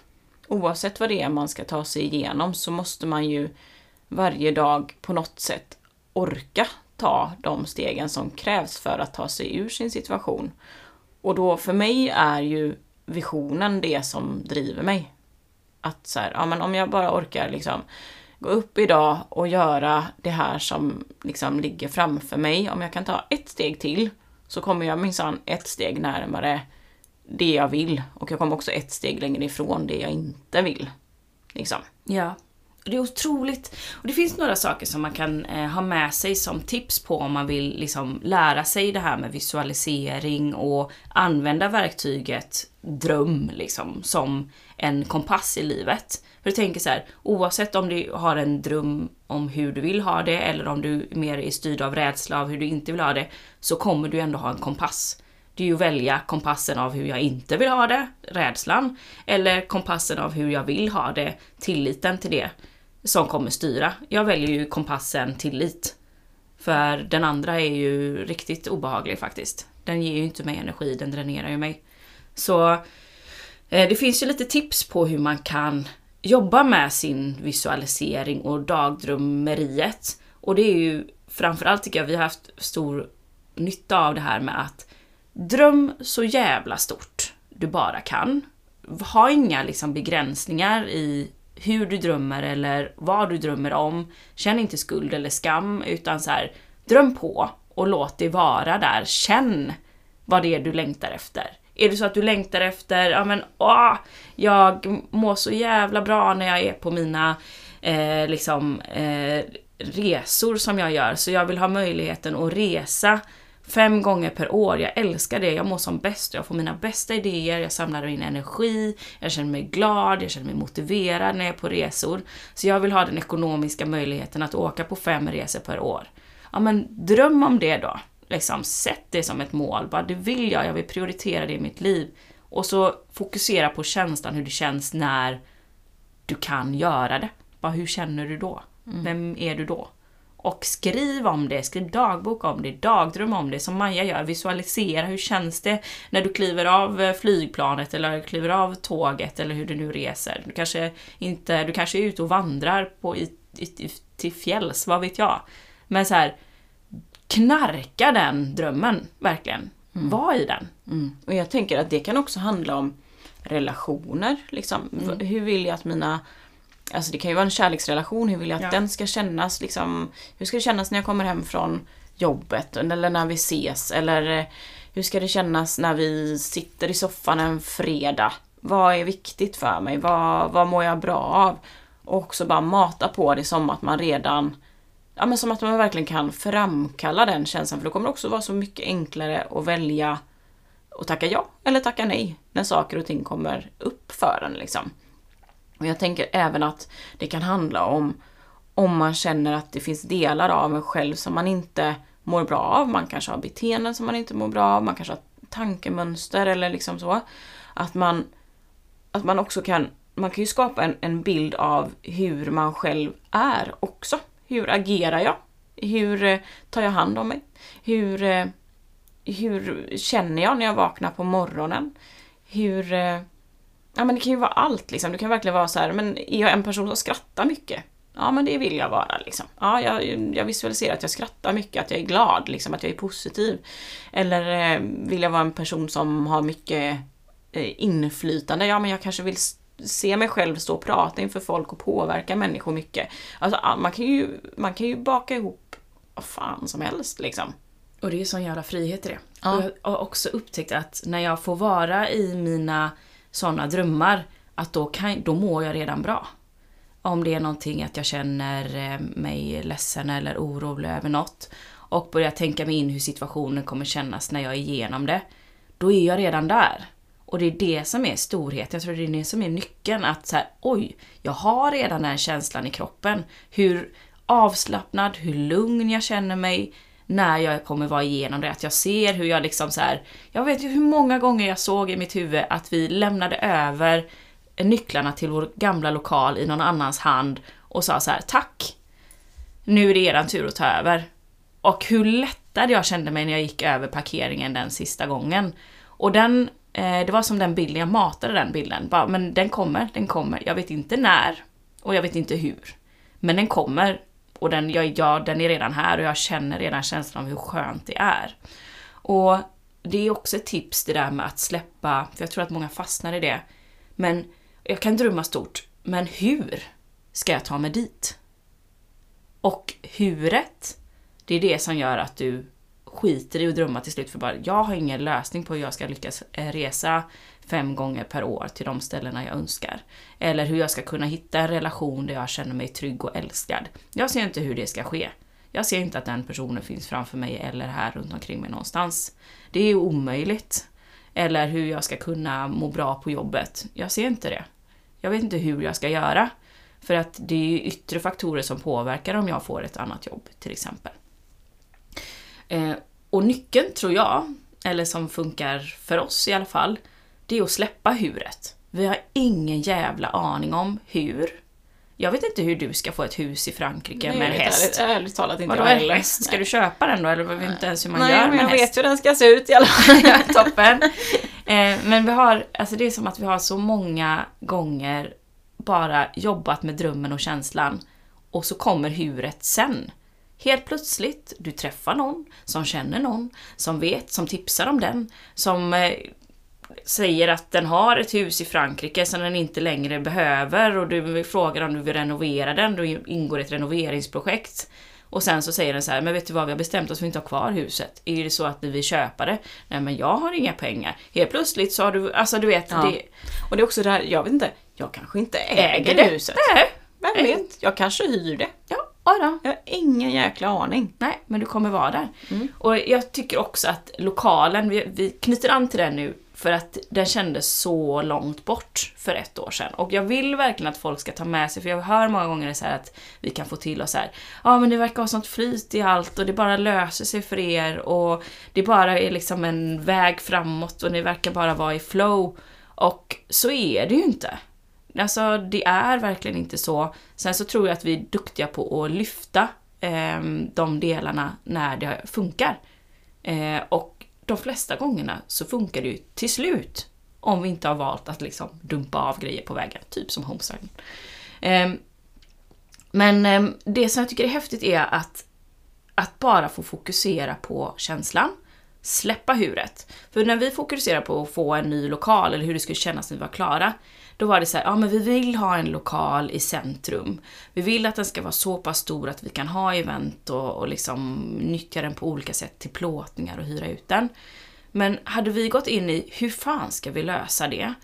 Oavsett vad det är man ska ta sig igenom så måste man ju varje dag på något sätt orka ta de stegen som krävs för att ta sig ur sin situation. Och då för mig är ju visionen det som driver mig. Att så här, ja men om jag bara orkar liksom gå upp idag och göra det här som liksom ligger framför mig. Om jag kan ta ett steg till så kommer jag minsann ett steg närmare det jag vill. Och jag kommer också ett steg längre ifrån det jag inte vill. Liksom. Ja. Det är otroligt. Och det finns några saker som man kan eh, ha med sig som tips på om man vill liksom lära sig det här med visualisering och använda verktyget dröm liksom som en kompass i livet. För du tänker så här, oavsett om du har en dröm om hur du vill ha det eller om du mer är styrd av rädsla av hur du inte vill ha det, så kommer du ändå ha en kompass. Det är ju att välja kompassen av hur jag inte vill ha det, rädslan, eller kompassen av hur jag vill ha det, tilliten till det, som kommer styra. Jag väljer ju kompassen tillit. För den andra är ju riktigt obehaglig faktiskt. Den ger ju inte mig energi, den dränerar ju mig. Så eh, det finns ju lite tips på hur man kan jobba med sin visualisering och dagdrömmeriet. Och det är ju framförallt tycker jag vi har haft stor nytta av det här med att dröm så jävla stort du bara kan. Ha inga liksom begränsningar i hur du drömmer eller vad du drömmer om. Känn inte skuld eller skam utan så här, dröm på och låt det vara där. Känn vad det är du längtar efter. Är det så att du längtar efter, ja men åh, jag mår så jävla bra när jag är på mina eh, liksom eh, resor som jag gör, så jag vill ha möjligheten att resa fem gånger per år. Jag älskar det, jag mår som bäst, jag får mina bästa idéer, jag samlar in energi, jag känner mig glad, jag känner mig motiverad när jag är på resor. Så jag vill ha den ekonomiska möjligheten att åka på fem resor per år. Ja men dröm om det då liksom, sätt det som ett mål. Bara, det vill jag, jag vill prioritera det i mitt liv. Och så fokusera på känslan, hur det känns när du kan göra det. Bara, hur känner du då? Mm. Vem är du då? Och skriv om det, skriv dagbok om det, dagdröm om det som Maja gör. Visualisera, hur känns det när du kliver av eh, flygplanet eller kliver av tåget eller hur du nu reser. Du kanske, inte, du kanske är ute och vandrar på, i, i, till fjälls, vad vet jag. Men så här, knarka den drömmen, verkligen. Mm. Var i den. Mm. Och jag tänker att det kan också handla om relationer. Liksom. Mm. Hur vill jag att mina Alltså det kan ju vara en kärleksrelation, hur vill jag att ja. den ska kännas? Liksom, hur ska det kännas när jag kommer hem från jobbet? Eller när vi ses? Eller eh, hur ska det kännas när vi sitter i soffan en fredag? Vad är viktigt för mig? Vad, vad mår jag bra av? Och också bara mata på det som att man redan ja, men som att man verkligen kan framkalla den känslan. För då kommer det också vara så mycket enklare att välja att tacka ja eller tacka nej när saker och ting kommer upp för en. Liksom. Och jag tänker även att det kan handla om om man känner att det finns delar av en själv som man inte mår bra av. Man kanske har beteenden som man inte mår bra av, man kanske har tankemönster eller liksom så. Att man, att man också kan, man kan ju skapa en, en bild av hur man själv är också. Hur agerar jag? Hur eh, tar jag hand om mig? Hur, eh, hur känner jag när jag vaknar på morgonen? Hur... Eh, ja men det kan ju vara allt liksom. Du kan verkligen vara så här, men är jag en person som skrattar mycket? Ja, men det vill jag vara liksom. Ja, jag, jag visualiserar att jag skrattar mycket, att jag är glad, liksom, att jag är positiv. Eller vill jag vara en person som har mycket inflytande? Ja, men jag kanske vill se mig själv stå och prata inför folk och påverka människor mycket. Alltså, man kan ju, man kan ju baka ihop vad fan som helst liksom. Och det är sån jävla frihet i det. Ja. Jag har också upptäckt att när jag får vara i mina såna drömmar, att då, kan, då mår jag redan bra. Om det är någonting att jag känner eh, mig ledsen eller orolig över något och börjar tänka mig in hur situationen kommer kännas när jag är igenom det. Då är jag redan där. Och det är det som är storheten, Jag tror det är det som är nyckeln. Att så här, oj, jag har redan den känslan i kroppen. Hur avslappnad, hur lugn jag känner mig när jag kommer vara igenom det. Att jag ser hur jag liksom så här, Jag vet ju hur många gånger jag såg i mitt huvud att vi lämnade över nycklarna till vår gamla lokal i någon annans hand och sa så här: tack! Nu är det eran tur att ta över. Och hur lättad jag kände mig när jag gick över parkeringen den sista gången. Och den, Eh, det var som den bilden, jag matade den bilden. Bara, men den kommer, den kommer. Jag vet inte när och jag vet inte hur. Men den kommer och den, jag, ja, den är redan här och jag känner redan känslan av hur skönt det är. Och det är också ett tips det där med att släppa, för jag tror att många fastnar i det. Men jag kan drömma stort, men hur ska jag ta mig dit? Och huret, det är det som gör att du skiter i att drömma till slut för bara jag har ingen lösning på hur jag ska lyckas eh, resa fem gånger per år till de ställena jag önskar. Eller hur jag ska kunna hitta en relation där jag känner mig trygg och älskad. Jag ser inte hur det ska ske. Jag ser inte att den personen finns framför mig eller här runt omkring mig någonstans. Det är omöjligt. Eller hur jag ska kunna må bra på jobbet. Jag ser inte det. Jag vet inte hur jag ska göra. För att det är ju yttre faktorer som påverkar om jag får ett annat jobb till exempel. Eh, och nyckeln tror jag, eller som funkar för oss i alla fall, det är att släppa huret. Vi har ingen jävla aning om hur. Jag vet inte hur du ska få ett hus i Frankrike Nej, med en häst. Ärligt, ärligt talat inte Vadå jag heller. häst? Ska Nej. du köpa den då? Eller jag vet inte ens hur man Nej, gör men med jag en häst. vet hur den ska se ut i alla fall. Toppen! Eh, men vi har, alltså det är som att vi har så många gånger bara jobbat med drömmen och känslan och så kommer huret sen. Helt plötsligt, du träffar någon som känner någon, som vet, som tipsar om den, som eh, säger att den har ett hus i Frankrike som den inte längre behöver och du frågar om du vill renovera den, då ingår ett renoveringsprojekt. Och sen så säger den så här, men vet du vad, vi har bestämt oss för att inte ha kvar huset. Är det så att ni vill köpa det? Nej men jag har inga pengar. Helt plötsligt så har du, alltså du vet, Ja. det... Och det är också det här, jag vet inte, jag kanske inte äger, Äger det? huset. Nej, Vem vet? Jag kanske hyr det. ja, då. Jag har ingen jäkla aning. Nej, men du kommer vara där. Mm. Och jag tycker också att lokalen, vi, vi knyter an till den nu för att den kändes så långt bort för ett år sedan. Och jag vill verkligen att folk ska ta med sig, för jag hör många gånger så här att vi kan få till oss så här. Ja men det verkar ha sånt flyt i allt och det bara löser sig för er och det bara är liksom en väg framåt och ni verkar bara vara i flow. Och så är det ju inte. Alltså det är verkligen inte så. Sen så tror jag att vi är duktiga på att lyfta eh, de delarna när det funkar. Eh, och de flesta gångerna så funkar det ju till slut. Om vi inte har valt att liksom dumpa av grejer på vägen, typ som homestyling. Eh, men eh, det som jag tycker är häftigt är att, att bara få fokusera på känslan, släppa huret. För när vi fokuserar på att få en ny lokal, eller hur det skulle kännas när vi var klara, då var det så här, ja men vi vill ha en lokal i centrum. Vi vill att den ska vara så pass stor att vi kan ha event och, och liksom nyttja den på olika sätt till plåtningar och hyra ut den. Men hade vi gått in i hur fan ska vi lösa det?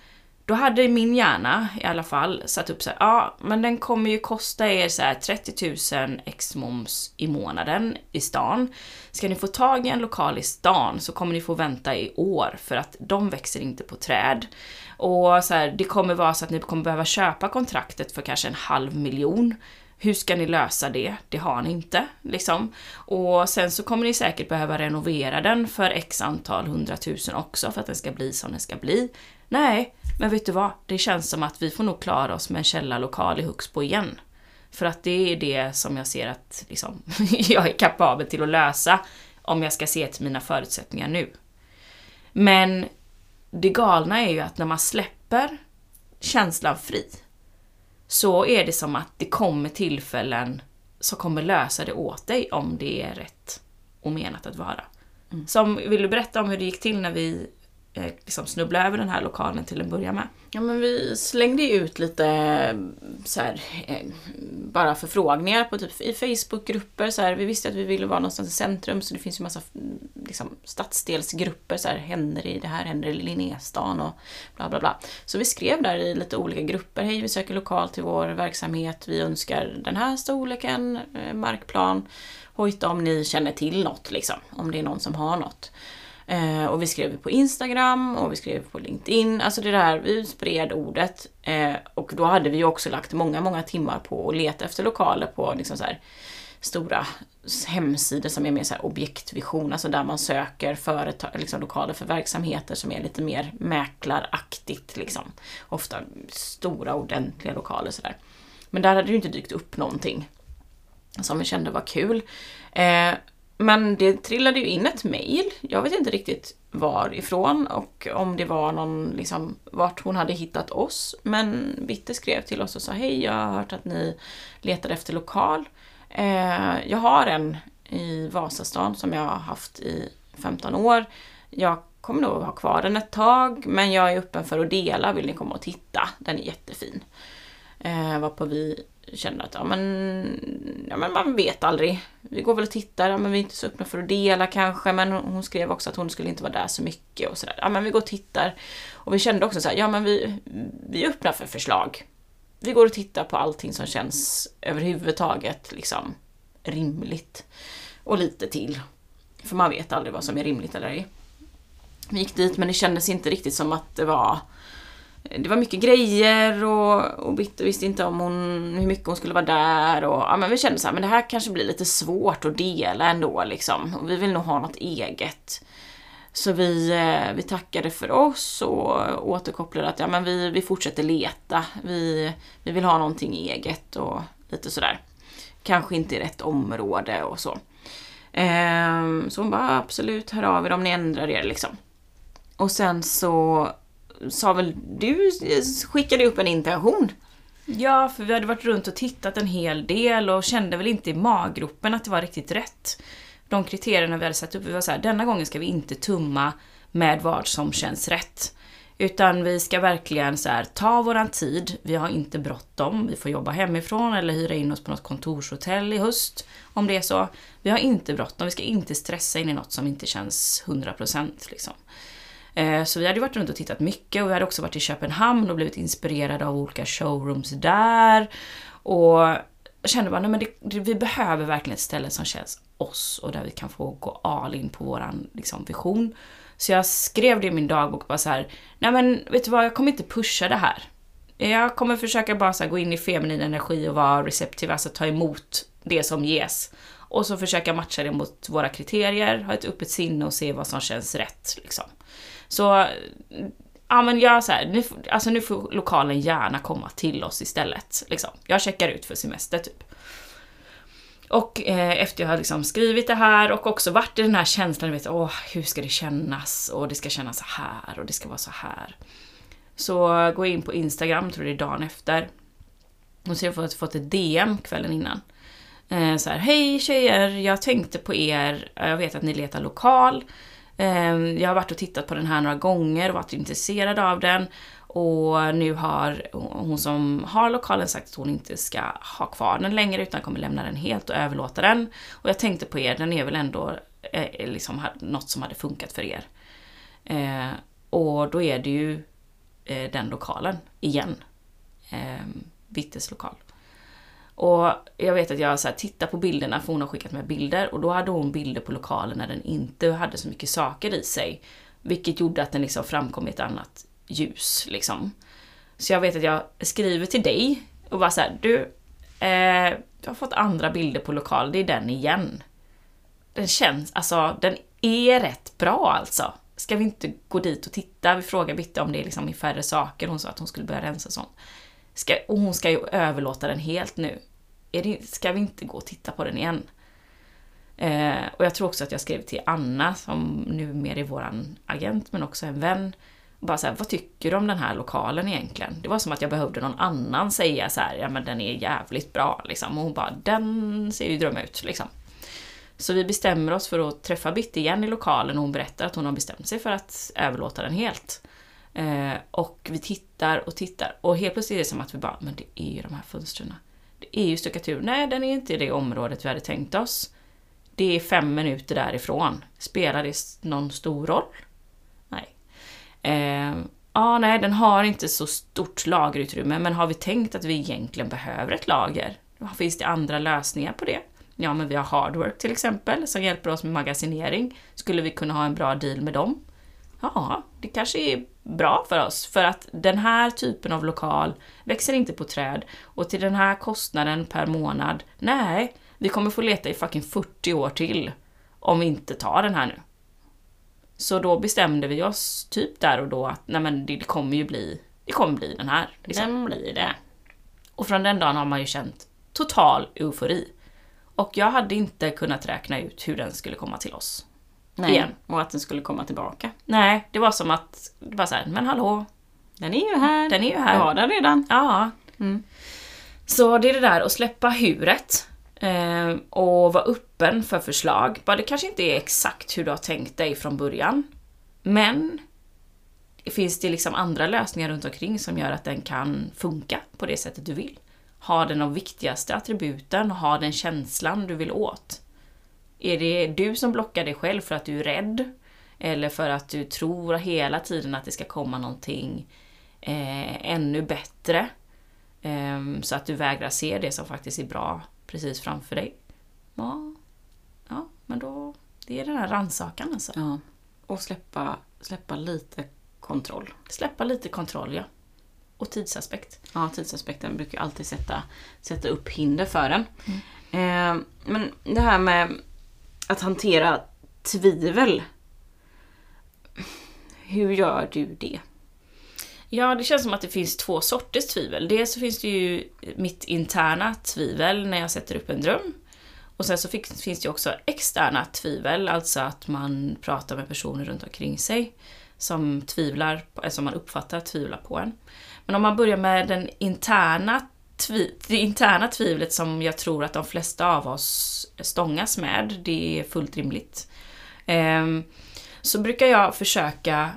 Då hade min hjärna i alla fall satt upp så här, ja men den kommer ju kosta er så här 30 000 ex moms i månaden i stan. Ska ni få tag i en lokal i stan så kommer ni få vänta i år för att de växer inte på träd. Och så här, det kommer vara så att ni kommer behöva köpa kontraktet för kanske en halv miljon. Hur ska ni lösa det? Det har ni inte. Liksom. Och sen så kommer ni säkert behöva renovera den för x antal hundratusen också för att den ska bli som den ska bli. Nej, men vet du vad? Det känns som att vi får nog klara oss med en källarlokal i Huxbo igen. För att det är det som jag ser att liksom, jag är kapabel till att lösa om jag ska se till mina förutsättningar nu. Men det galna är ju att när man släpper känslan fri så är det som att det kommer tillfällen som kommer lösa det åt dig om det är rätt och menat att vara. Mm. Som, vill du berätta om hur det gick till när vi eh, liksom snubbla över den här lokalen till en början med? Ja men vi slängde ju ut lite eh, så här, eh, bara förfrågningar på typ i Facebookgrupper. Så här, vi visste att vi ville vara någonstans i centrum så det finns ju massa mm, liksom, stadsdelsgrupper. Så här, händer i det här, händer i Linnéstan och bla bla bla. Så vi skrev där i lite olika grupper. Hej, vi söker lokal till vår verksamhet. Vi önskar den här storleken, eh, markplan. Hojta om ni känner till något liksom. Om det är någon som har något. Eh, och vi skrev på Instagram och vi skrev på LinkedIn. Alltså det där, vi spred ordet. Eh, och då hade vi ju också lagt många, många timmar på att leta efter lokaler på liksom så här, stora hemsidor som är mer så här objektvision, alltså där man söker företag, liksom lokaler för verksamheter som är lite mer mäklaraktigt. Liksom. Ofta stora ordentliga lokaler sådär. Men där hade det ju inte dykt upp någonting som vi kände var kul. Eh, men det trillade ju in ett mail. Jag vet inte riktigt varifrån och om det var någon, liksom, vart hon hade hittat oss. Men Bitte skrev till oss och sa hej, jag har hört att ni letar efter lokal. Eh, jag har en i Vasastan som jag har haft i 15 år. Jag kommer nog ha kvar den ett tag, men jag är öppen för att dela. Vill ni komma och titta? Den är jättefin. Eh, varpå vi kände att ja men, ja men man vet aldrig. Vi går väl och tittar, ja, men vi är inte så öppna för att dela kanske. Men hon skrev också att hon skulle inte vara där så mycket och sådär. Ja men vi går och tittar. Och vi kände också så här, ja men vi, vi är öppna för förslag. Vi går och tittar på allting som känns överhuvudtaget liksom rimligt. Och lite till. För man vet aldrig vad som är rimligt eller ej. Vi gick dit men det kändes inte riktigt som att det var det var mycket grejer och, och Bitte visste inte om hon, hur mycket hon skulle vara där och ja, men vi kände så här, men det här kanske blir lite svårt att dela ändå liksom. Och vi vill nog ha något eget. Så vi, eh, vi tackade för oss och återkopplade att ja, men vi, vi fortsätter leta. Vi, vi vill ha någonting eget och lite sådär. Kanske inte i rätt område och så. Ehm, så hon bara absolut, hör av er om ni ändrar er liksom. Och sen så sa väl du, skickade upp en intention? Ja, för vi hade varit runt och tittat en hel del och kände väl inte i maggropen att det var riktigt rätt. De kriterierna vi hade satt upp, vi var så här, denna gången ska vi inte tumma med vad som känns rätt. Utan vi ska verkligen så här, ta våran tid, vi har inte bråttom, vi får jobba hemifrån eller hyra in oss på något kontorshotell i höst om det är så. Vi har inte bråttom, vi ska inte stressa in i något som inte känns 100% liksom. Eh, så vi hade varit runt och tittat mycket och vi hade också varit i Köpenhamn och blivit inspirerade av olika showrooms där. Och jag kände bara, nej men det, det, vi behöver verkligen ett ställe som känns oss och där vi kan få gå all in på våran liksom, vision. Så jag skrev det i min dagbok bara så här, nej men vet du vad, jag kommer inte pusha det här. Jag kommer försöka bara så gå in i feminin energi och vara receptiv, alltså ta emot det som ges. Och så försöka matcha det mot våra kriterier, ha ett öppet sinne och se vad som känns rätt. Liksom. Så ja men jag så här, nu, alltså nu får lokalen gärna komma till oss istället. Liksom. Jag checkar ut för semester typ. Och eh, efter jag har liksom skrivit det här och också varit i den här känslan, vet, åh, hur ska det kännas? Och det ska kännas så här och det ska vara så här. Så går jag in på Instagram, tror det är dagen efter. Och så har jag fått ett DM kvällen innan. Eh, så här, hej tjejer, jag tänkte på er, jag vet att ni letar lokal. Ehm, jag har varit och tittat på den här några gånger och varit intresserad av den. Och nu har hon som har lokalen sagt att hon inte ska ha kvar den längre utan kommer lämna den helt och överlåta den. Och jag tänkte på er, den är väl ändå eh, liksom något som hade funkat för er. Eh, och då är det ju eh, den lokalen igen. Eh, Vittes lokal. Och jag vet att jag så här, tittar på bilderna, för hon har skickat med bilder, och då hade hon bilder på lokalen när den inte hade så mycket saker i sig. Vilket gjorde att den liksom framkom i ett annat ljus. Liksom. Så jag vet att jag skriver till dig och bara såhär, du, eh, jag har fått andra bilder på lokal, det är den igen. Den känns, alltså den är rätt bra alltså. Ska vi inte gå dit och titta? Vi frågade Bitte om det är liksom i färre saker, hon sa att hon skulle börja rensa sånt. Ska, och hon ska ju överlåta den helt nu är det, ska vi inte gå och titta på den igen? Eh, och jag tror också att jag skrev till Anna, som numera är våran agent, men också en vän. Bara så här, vad tycker du om den här lokalen egentligen? Det var som att jag behövde någon annan säga så här, ja men den är jävligt bra liksom. Och hon bara, den ser ju dröm ut liksom. Så vi bestämmer oss för att träffa Bitte igen i lokalen och hon berättar att hon har bestämt sig för att överlåta den helt. Eh, och vi tittar och tittar och helt plötsligt är det som att vi bara, men det är ju de här fönstren. Det är ju stuckatur. Nej, den är inte i det området vi hade tänkt oss. Det är fem minuter därifrån. Spelar det någon stor roll? Nej. Eh, ah, nej, den har inte så stort lagerutrymme, men har vi tänkt att vi egentligen behöver ett lager? Finns det andra lösningar på det? Ja, men vi har Hardwork till exempel, som hjälper oss med magasinering. Skulle vi kunna ha en bra deal med dem? Ja, det kanske är bra för oss, för att den här typen av lokal växer inte på träd. Och till den här kostnaden per månad, nej, vi kommer få leta i fucking 40 år till om vi inte tar den här nu. Så då bestämde vi oss typ där och då att nej men det kommer ju bli, det kommer bli den här. Liksom. Den blir det. Och från den dagen har man ju känt total eufori. Och jag hade inte kunnat räkna ut hur den skulle komma till oss. Nej, igen. och att den skulle komma tillbaka. Nej, det var som att, det var såhär, men hallå. Den är ju här. Den är ju här. Jag har den redan. Ja. Mm. Så det är det där att släppa huret. Eh, och vara öppen för förslag. Bara det kanske inte är exakt hur du har tänkt dig från början. Men finns det liksom andra lösningar runt omkring som gör att den kan funka på det sättet du vill? Har den de viktigaste attributen? Har den känslan du vill åt? Är det du som blockar dig själv för att du är rädd? Eller för att du tror hela tiden att det ska komma någonting eh, ännu bättre? Eh, så att du vägrar se det som faktiskt är bra precis framför dig. Ja, ja men då... Det är den här rannsakan alltså. Ja. Och släppa, släppa lite kontroll. Släppa lite kontroll, ja. Och tidsaspekt. Ja, tidsaspekten brukar alltid sätta, sätta upp hinder för den. Mm. Eh, men det här med att hantera tvivel. Hur gör du det? Ja, det känns som att det finns två sorters tvivel. Dels så finns det ju mitt interna tvivel när jag sätter upp en dröm. Och sen så finns det ju också externa tvivel, alltså att man pratar med personer runt omkring sig som tvivlar, som man uppfattar tvivlar på en. Men om man börjar med den interna tvi, det interna tvivlet som jag tror att de flesta av oss stångas med, det är fullt rimligt. Um, så brukar jag försöka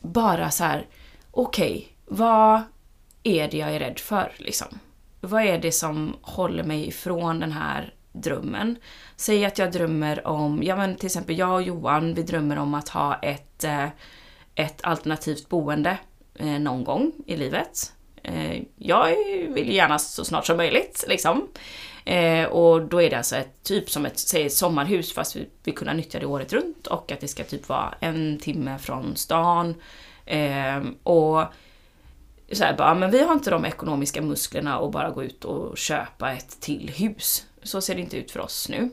bara så här, okej, okay, vad är det jag är rädd för liksom? Vad är det som håller mig ifrån den här drömmen? Säg att jag drömmer om, ja men till exempel jag och Johan, vi drömmer om att ha ett, eh, ett alternativt boende eh, någon gång i livet. Eh, jag vill gärna så snart som möjligt liksom. Eh, och då är det alltså ett, typ som ett, säg ett sommarhus fast vi vill kunna nyttja det året runt och att det ska typ vara en timme från stan. Eh, och så här, bara, ah, men vi har inte de ekonomiska musklerna att bara gå ut och köpa ett till hus. Så ser det inte ut för oss nu.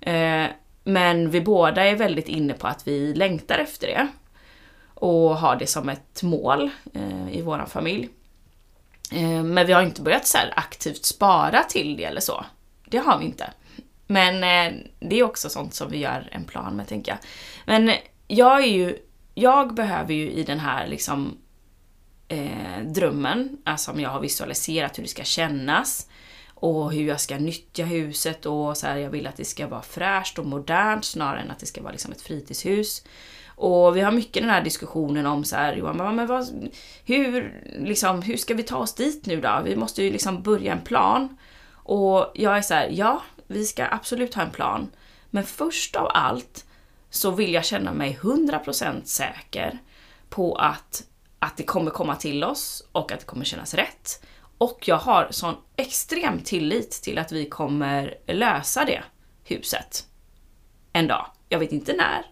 Eh, men vi båda är väldigt inne på att vi längtar efter det. Och har det som ett mål eh, i vår familj. Eh, men vi har inte börjat så aktivt spara till det eller så. Det har vi inte. Men eh, det är också sånt som vi gör en plan med, tänker jag. Men jag är ju, jag behöver ju i den här liksom eh, drömmen, alltså om jag har visualiserat hur det ska kännas och hur jag ska nyttja huset och så här, jag vill att det ska vara fräscht och modernt snarare än att det ska vara liksom ett fritidshus. Och vi har mycket den här diskussionen om så här, Johan, men vad, hur, liksom, hur ska vi ta oss dit nu då? Vi måste ju liksom börja en plan. Och jag är så här, ja, vi ska absolut ha en plan. Men först av allt så vill jag känna mig 100% säker på att, att det kommer komma till oss och att det kommer kännas rätt. Och jag har sån extrem tillit till att vi kommer lösa det huset en dag. Jag vet inte när,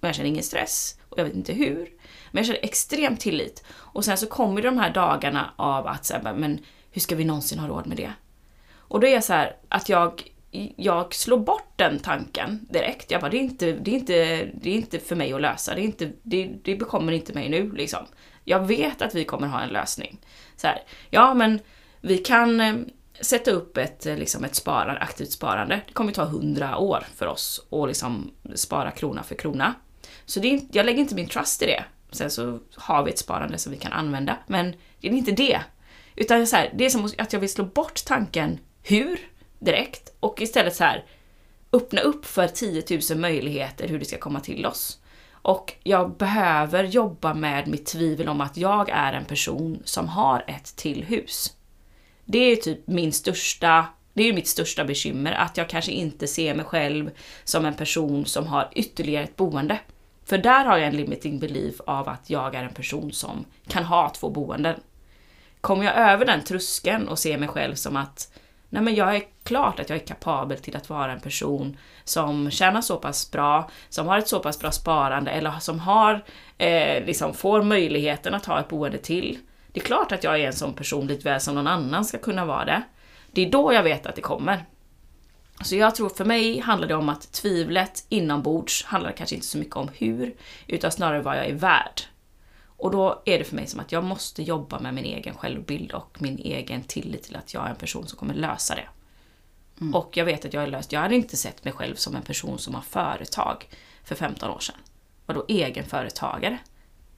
och jag känner ingen stress och jag vet inte hur. Men jag känner extrem tillit. Och sen så kommer de här dagarna av att säga, men hur ska vi någonsin ha råd med det? Och då är jag så här, att jag, jag slår bort den tanken direkt. Jag bara, det är inte, det är inte, det är inte för mig att lösa. Det, är inte, det, det bekommer inte mig nu liksom. Jag vet att vi kommer ha en lösning. Så här, ja men vi kan eh, sätta upp ett, eh, liksom ett sparande, aktivt sparande. Det kommer ta hundra år för oss att liksom spara krona för krona. Så det är, jag lägger inte min trust i det. Sen så har vi ett sparande som vi kan använda, men det är inte det. Utan så här, det är som att jag vill slå bort tanken hur direkt och istället så här öppna upp för 10 000 möjligheter hur det ska komma till oss. Och jag behöver jobba med mitt tvivel om att jag är en person som har ett till hus. Det är typ min största, det är mitt största bekymmer, att jag kanske inte ser mig själv som en person som har ytterligare ett boende. För där har jag en limiting belief av att jag är en person som kan ha två boenden. Kommer jag över den tröskeln och ser mig själv som att nej men jag är klart att jag är kapabel till att vara en person som tjänar så pass bra, som har ett så pass bra sparande eller som har, eh, liksom får möjligheten att ha ett boende till. Det är klart att jag är en sån person lite väl som någon annan ska kunna vara det. Det är då jag vet att det kommer. Så jag tror för mig handlar det om att tvivlet inombords handlar kanske inte så mycket om hur, utan snarare vad jag är värd. Och då är det för mig som att jag måste jobba med min egen självbild och min egen tillit till att jag är en person som kommer lösa det. Mm. Och jag vet att jag är löst. Jag hade inte sett mig själv som en person som har företag för 15 år sedan. Vadå egenföretagare?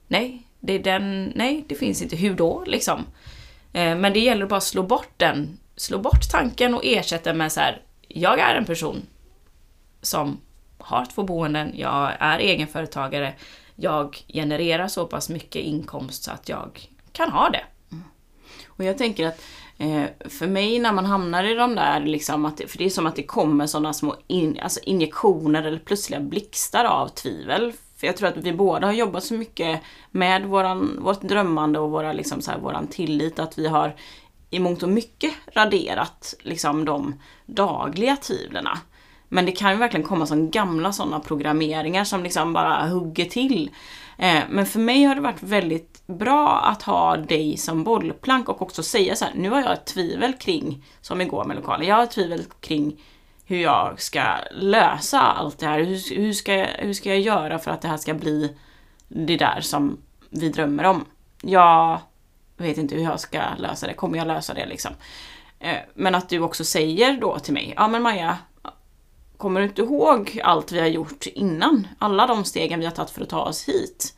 Nej, det är den, nej, det finns inte. Hur då liksom? Eh, men det gäller att bara slå bort den, slå bort tanken och ersätta den med så här, jag är en person som har två boenden, jag är egenföretagare, jag genererar så pass mycket inkomst så att jag kan ha det. Mm. Och jag tänker att eh, för mig när man hamnar i de där, liksom att, för det är som att det kommer sådana små in, alltså injektioner eller plötsliga blixtar av tvivel. För jag tror att vi båda har jobbat så mycket med våran, vårt drömmande och våra, liksom så här, våran tillit att vi har i mångt och mycket raderat liksom de dagliga tvivlen. Men det kan ju verkligen komma som gamla sådana programmeringar som liksom bara hugger till. Eh, men för mig har det varit väldigt bra att ha dig som bollplank och också säga så här, nu har jag ett tvivel kring, som igår med lokalen, jag har ett tvivel kring hur jag ska lösa allt det här. Hur, hur, ska jag, hur ska jag göra för att det här ska bli det där som vi drömmer om? Jag vet inte hur jag ska lösa det, kommer jag lösa det liksom? Eh, men att du också säger då till mig, ja men Maja, kommer du inte ihåg allt vi har gjort innan? Alla de stegen vi har tagit för att ta oss hit.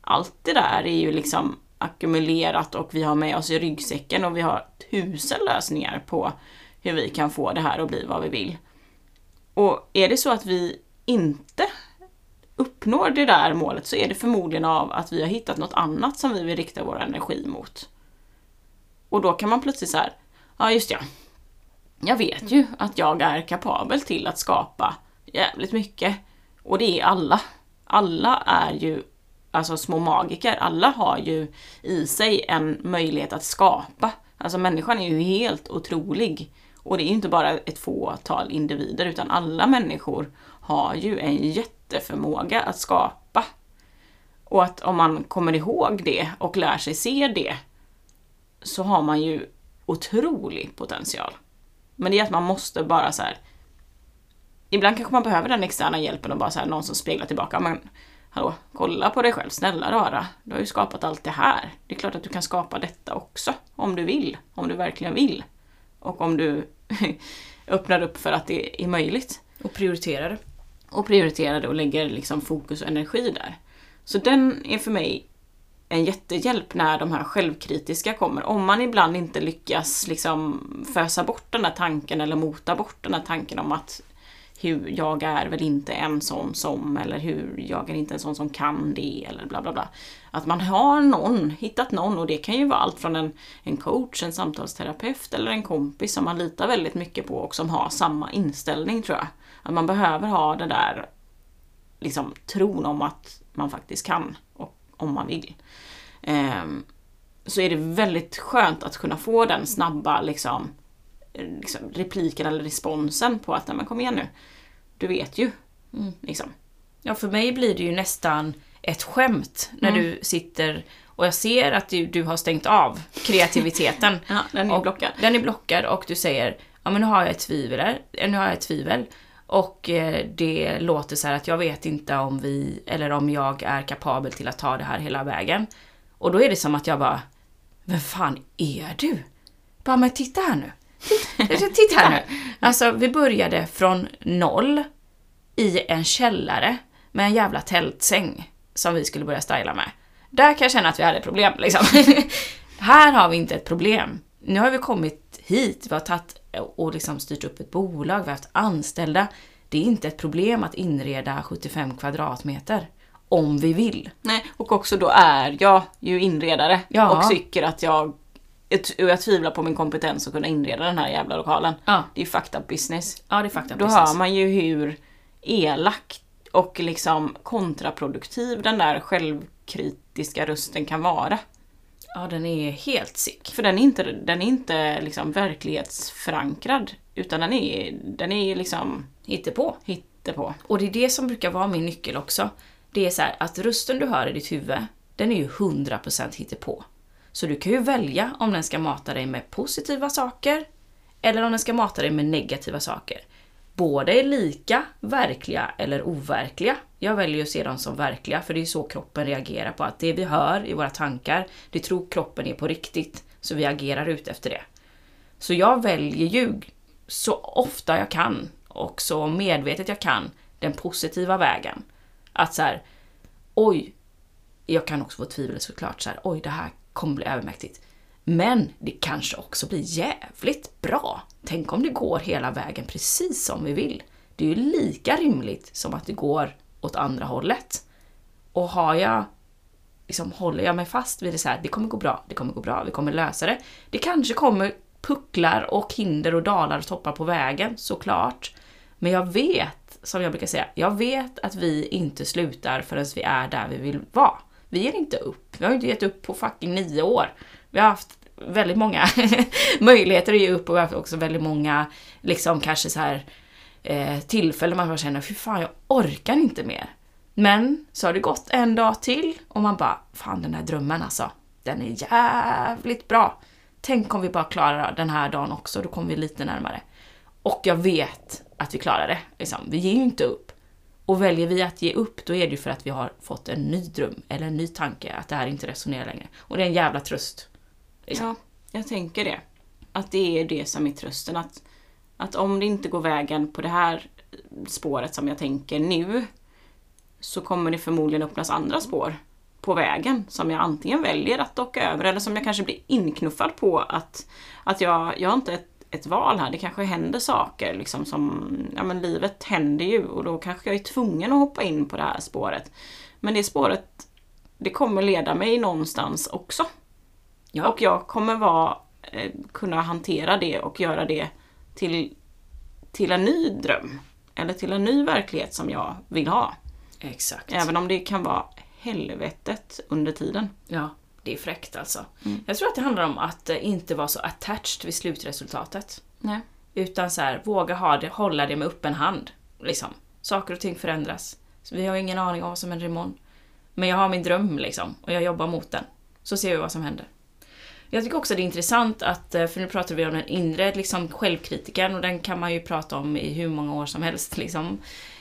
Allt det där är ju liksom ackumulerat och vi har med oss i ryggsäcken och vi har tusen lösningar på hur vi kan få det här att bli vad vi vill. Och är det så att vi inte uppnår det där målet så är det förmodligen av att vi har hittat något annat som vi vill rikta vår energi mot. Och då kan man plötsligt så ja just ja, jag vet ju att jag är kapabel till att skapa jävligt mycket. Och det är alla. Alla är ju alltså små magiker. Alla har ju i sig en möjlighet att skapa. Alltså människan är ju helt otrolig. Och det är ju inte bara ett fåtal individer utan alla människor har ju en jätteförmåga att skapa. Och att om man kommer ihåg det och lär sig se det så har man ju otrolig potential. Men det är att man måste bara så här, Ibland kanske man behöver den externa hjälpen och bara så här, någon som speglar tillbaka. Men hallå, kolla på dig själv, snälla rara. Du har ju skapat allt det här. Det är klart att du kan skapa detta också. Om du vill. Om du verkligen vill. Och om du öppnar upp för att det är möjligt. Och prioriterar det. Och prioriterar det och lägger liksom fokus och energi där. Så den är för mig en jättehjälp när de här självkritiska kommer. Om man ibland inte lyckas liksom fösa bort den där tanken eller mota bort den där tanken om att hur jag är väl inte en sån som eller hur jag är inte en sån som kan det eller bla bla bla. Att man har någon, hittat någon och det kan ju vara allt från en, en coach, en samtalsterapeut eller en kompis som man litar väldigt mycket på och som har samma inställning tror jag. Att man behöver ha den där liksom tron om att man faktiskt kan och om man vill. Ehm, så är det väldigt skönt att kunna få den snabba liksom, liksom repliken eller responsen på att, nej men kom igen nu. Du vet ju. Mm. Liksom. Ja, för mig blir det ju nästan ett skämt när mm. du sitter och jag ser att du, du har stängt av kreativiteten. ja, den är blockad. Den är blockad och du säger, ja men nu har jag ett tvivel, nu har jag ett tvivel. Och eh, det låter så att jag vet inte om vi, eller om jag är kapabel till att ta det här hela vägen. Och då är det som att jag bara, vem fan är du? Bara, men titta här nu. Titta här nu. Alltså, vi började från noll i en källare med en jävla tältsäng som vi skulle börja styla med. Där kan jag känna att vi hade ett problem liksom. här har vi inte ett problem. Nu har vi kommit hit, vi har tagit och liksom styrt upp ett bolag, vi har haft anställda. Det är inte ett problem att inreda 75 kvadratmeter. Om vi vill. Nej, och också då är jag ju inredare Ja. och tycker att jag jag tvivlar på min kompetens att kunna inreda den här jävla lokalen. Ja, Det är ju fucked up business. ja det är fakta Då precis. hör man ju hur elak och liksom kontraproduktiv den där självkritiska rösten kan vara. Ja, den är helt sick. För den är inte, den är inte liksom verklighetsförankrad. Utan den är, den är liksom Hittepå. hittepå. Och det är det som brukar vara min nyckel också. Det är så här att rösten du hör i ditt huvud, den är ju 100% hittepå. Så du kan ju välja om den ska mata dig med positiva saker eller om den ska mata dig med negativa saker. Båda är lika verkliga eller overkliga. Jag väljer att se dem som verkliga för det är så kroppen reagerar på att det vi hör i våra tankar, det tror kroppen är på riktigt. Så vi agerar ut efter det. Så jag väljer ju så ofta jag kan och så medvetet jag kan den positiva vägen. Att så här, oj, jag kan också få tvivel såklart så här, oj det här kommer bli övermäktigt. Men det kanske också blir jävligt bra. Tänk om det går hela vägen precis som vi vill. Det är ju lika rimligt som att det går åt andra hållet. Och har jag liksom håller jag mig fast vid det så här, det kommer gå bra, det kommer gå bra, vi kommer lösa det. Det kanske kommer pucklar och hinder och dalar och toppar på vägen, såklart. Men jag vet, som jag brukar säga, jag vet att vi inte slutar förrän vi är där vi vill vara. Vi ger inte upp. Vi har ju inte gett upp på fucking nio år. Vi har haft väldigt många möjligheter att ge upp och vi har haft också väldigt många, liksom kanske så här eh, tillfällen man bara känner, fy fan jag orkar inte mer. Men så har det gått en dag till och man bara, fan den här drömmen alltså, den är jävligt bra. Tänk om vi bara klarar den här dagen också, då kommer vi lite närmare. Och jag vet att vi klarar det. Liksom. Vi ger ju inte upp. Och väljer vi att ge upp, då är det ju för att vi har fått en ny dröm eller en ny tanke, att det här inte resonerar längre. Och det är en jävla tröst. Liksom. Ja, jag tänker det. Att det är det som är trösten. Att, att om det inte går vägen på det här spåret som jag tänker nu så kommer det förmodligen öppnas andra spår på vägen som jag antingen väljer att docka över eller som jag kanske blir inknuffad på att, att jag, jag har inte ett, ett val här. Det kanske händer saker liksom som, ja men livet händer ju och då kanske jag är tvungen att hoppa in på det här spåret. Men det spåret, det kommer leda mig någonstans också. Ja. Och jag kommer vara, eh, kunna hantera det och göra det till, till en ny dröm. Eller till en ny verklighet som jag vill ha. Exakt. Även om det kan vara helvetet under tiden. Ja, det är fräckt alltså. Mm. Jag tror att det handlar om att eh, inte vara så attached vid slutresultatet. Nej. Utan så här, våga ha det, hålla det med öppen hand. Liksom. Saker och ting förändras. Så vi har ingen aning om vad som händer imorgon. Men jag har min dröm liksom, och jag jobbar mot den. Så ser vi vad som händer. Jag tycker också det är intressant att, eh, för nu pratar vi om den inre liksom, självkritiken och den kan man ju prata om i hur många år som helst. Liksom.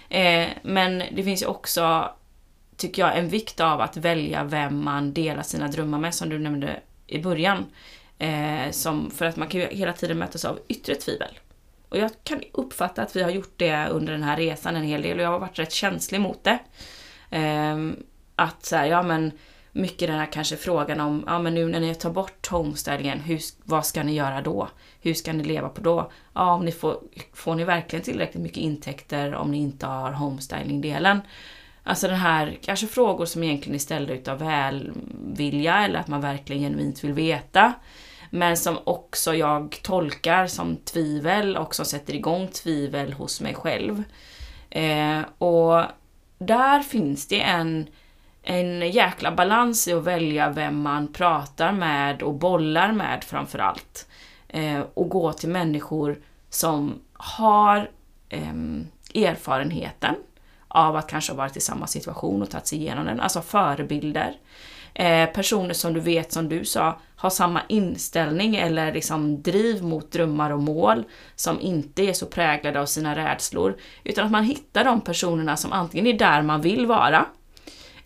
Eh, men det finns ju också, tycker jag, en vikt av att välja vem man delar sina drömmar med, som du nämnde i början. Eh, som, för att man kan ju hela tiden mötas av yttre tvivel. Och jag kan uppfatta att vi har gjort det under den här resan en hel del och jag har varit rätt känslig mot det. Eh, att så här, ja men mycket den här kanske frågan om, ja men nu när ni tar bort homestylingen, hur, vad ska ni göra då? Hur ska ni leva på då? Ja, om ni får, får ni verkligen tillräckligt mycket intäkter om ni inte har homestyling-delen? Alltså den här, kanske frågor som egentligen är ställda utav välvilja eller att man verkligen genuint vill veta. Men som också jag tolkar som tvivel och som sätter igång tvivel hos mig själv. Eh, och där finns det en, en jäkla balans i att välja vem man pratar med och bollar med framförallt. Eh, och gå till människor som har eh, erfarenheten av att kanske ha varit i samma situation och tagit sig igenom den, alltså förebilder. Eh, personer som du vet, som du sa, har samma inställning eller liksom driv mot drömmar och mål som inte är så präglade av sina rädslor. Utan att man hittar de personerna som antingen är där man vill vara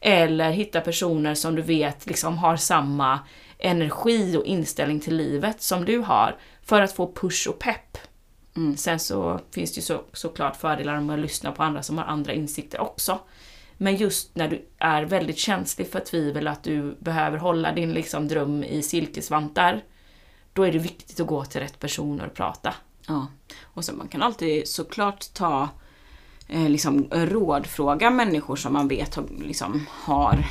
eller hittar personer som du vet liksom har samma energi och inställning till livet som du har för att få push och pepp. Mm. Sen så finns det ju så, såklart fördelar med att lyssna på andra som har andra insikter också. Men just när du är väldigt känslig för tvivel, att du behöver hålla din liksom, dröm i silkesvantar, då är det viktigt att gå till rätt personer och prata. Ja. Och så man kan alltid såklart ta eh, liksom rådfråga människor som man vet har, liksom, har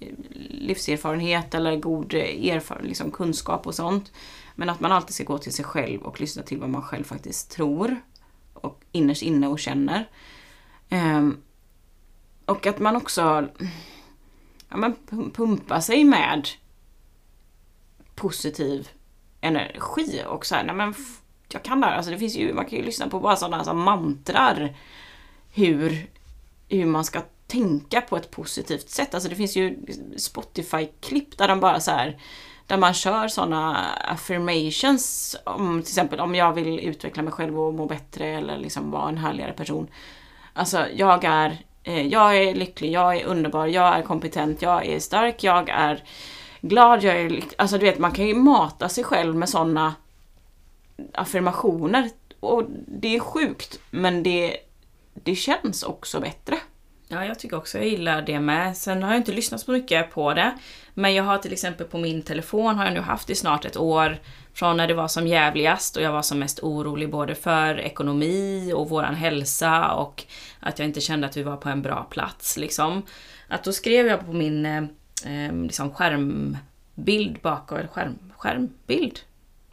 eh, livserfarenhet eller god eh, erfaren, liksom, kunskap och sånt. Men att man alltid ska gå till sig själv och lyssna till vad man själv faktiskt tror och innerst inne och känner. Ehm, och att man också ja, men pumpar sig med positiv energi och så här, nej men jag kan det här. Alltså det finns ju, man kan ju lyssna på bara sådana här mantrar. Hur, hur man ska tänka på ett positivt sätt. Alltså det finns ju Spotify-klipp där de bara så här, där man kör sådana affirmations om till exempel om jag vill utveckla mig själv och må bättre eller liksom vara en härligare person. Alltså jag är, eh, jag är lycklig, jag är underbar, jag är kompetent, jag är stark, jag är glad, jag är lycklig. Alltså du vet man kan ju mata sig själv med sådana affirmationer. Och det är sjukt men det, det känns också bättre. Ja, jag tycker också jag gillar det med. Sen har jag inte lyssnat så mycket på det. Men jag har till exempel på min telefon har jag nu haft i snart ett år från när det var som jävligast och jag var som mest orolig både för ekonomi och våran hälsa och att jag inte kände att vi var på en bra plats liksom. Att då skrev jag på min eh, eh liksom skärmbild bakom, eller skärm, skärmbild?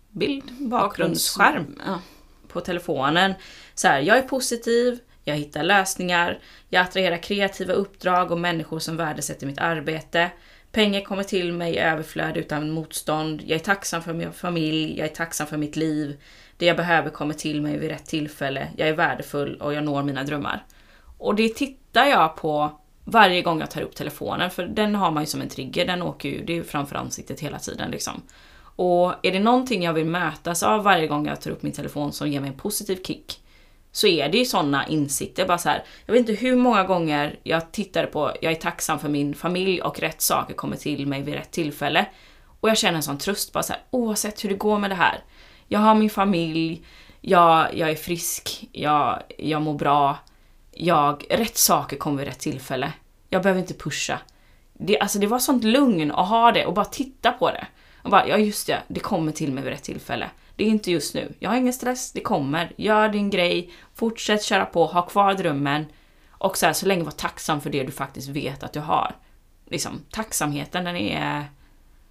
Bild? Bakgrundsskärm. Ja. På telefonen. Så här, jag är positiv, jag hittar lösningar, jag attraherar kreativa uppdrag och människor som värdesätter mitt arbete. Pengar kommer till mig i överflöd utan motstånd. Jag är tacksam för min familj, jag är tacksam för mitt liv. Det jag behöver kommer till mig vid rätt tillfälle. Jag är värdefull och jag når mina drömmar. Och det tittar jag på varje gång jag tar upp telefonen, för den har man ju som en trigger. Den åker ju, det är ju framför ansiktet hela tiden liksom. Och är det någonting jag vill mötas av varje gång jag tar upp min telefon som ger mig en positiv kick, så är det ju sådana insikter. Bara så här, jag vet inte hur många gånger jag tittade på, jag är tacksam för min familj och rätt saker kommer till mig vid rätt tillfälle. Och jag känner en sån tröst bara så här, oavsett hur det går med det här. Jag har min familj, jag, jag är frisk, jag, jag mår bra. Jag, rätt saker kommer vid rätt tillfälle. Jag behöver inte pusha. Det, alltså det var sånt lugn att ha det och bara titta på det. Och bara, ja just det, det kommer till mig vid rätt tillfälle. Det är inte just nu. Jag har ingen stress, det kommer. Gör din grej, fortsätt köra på, ha kvar drömmen. Och så, här, så länge var tacksam för det du faktiskt vet att du har. Liksom, tacksamheten den är...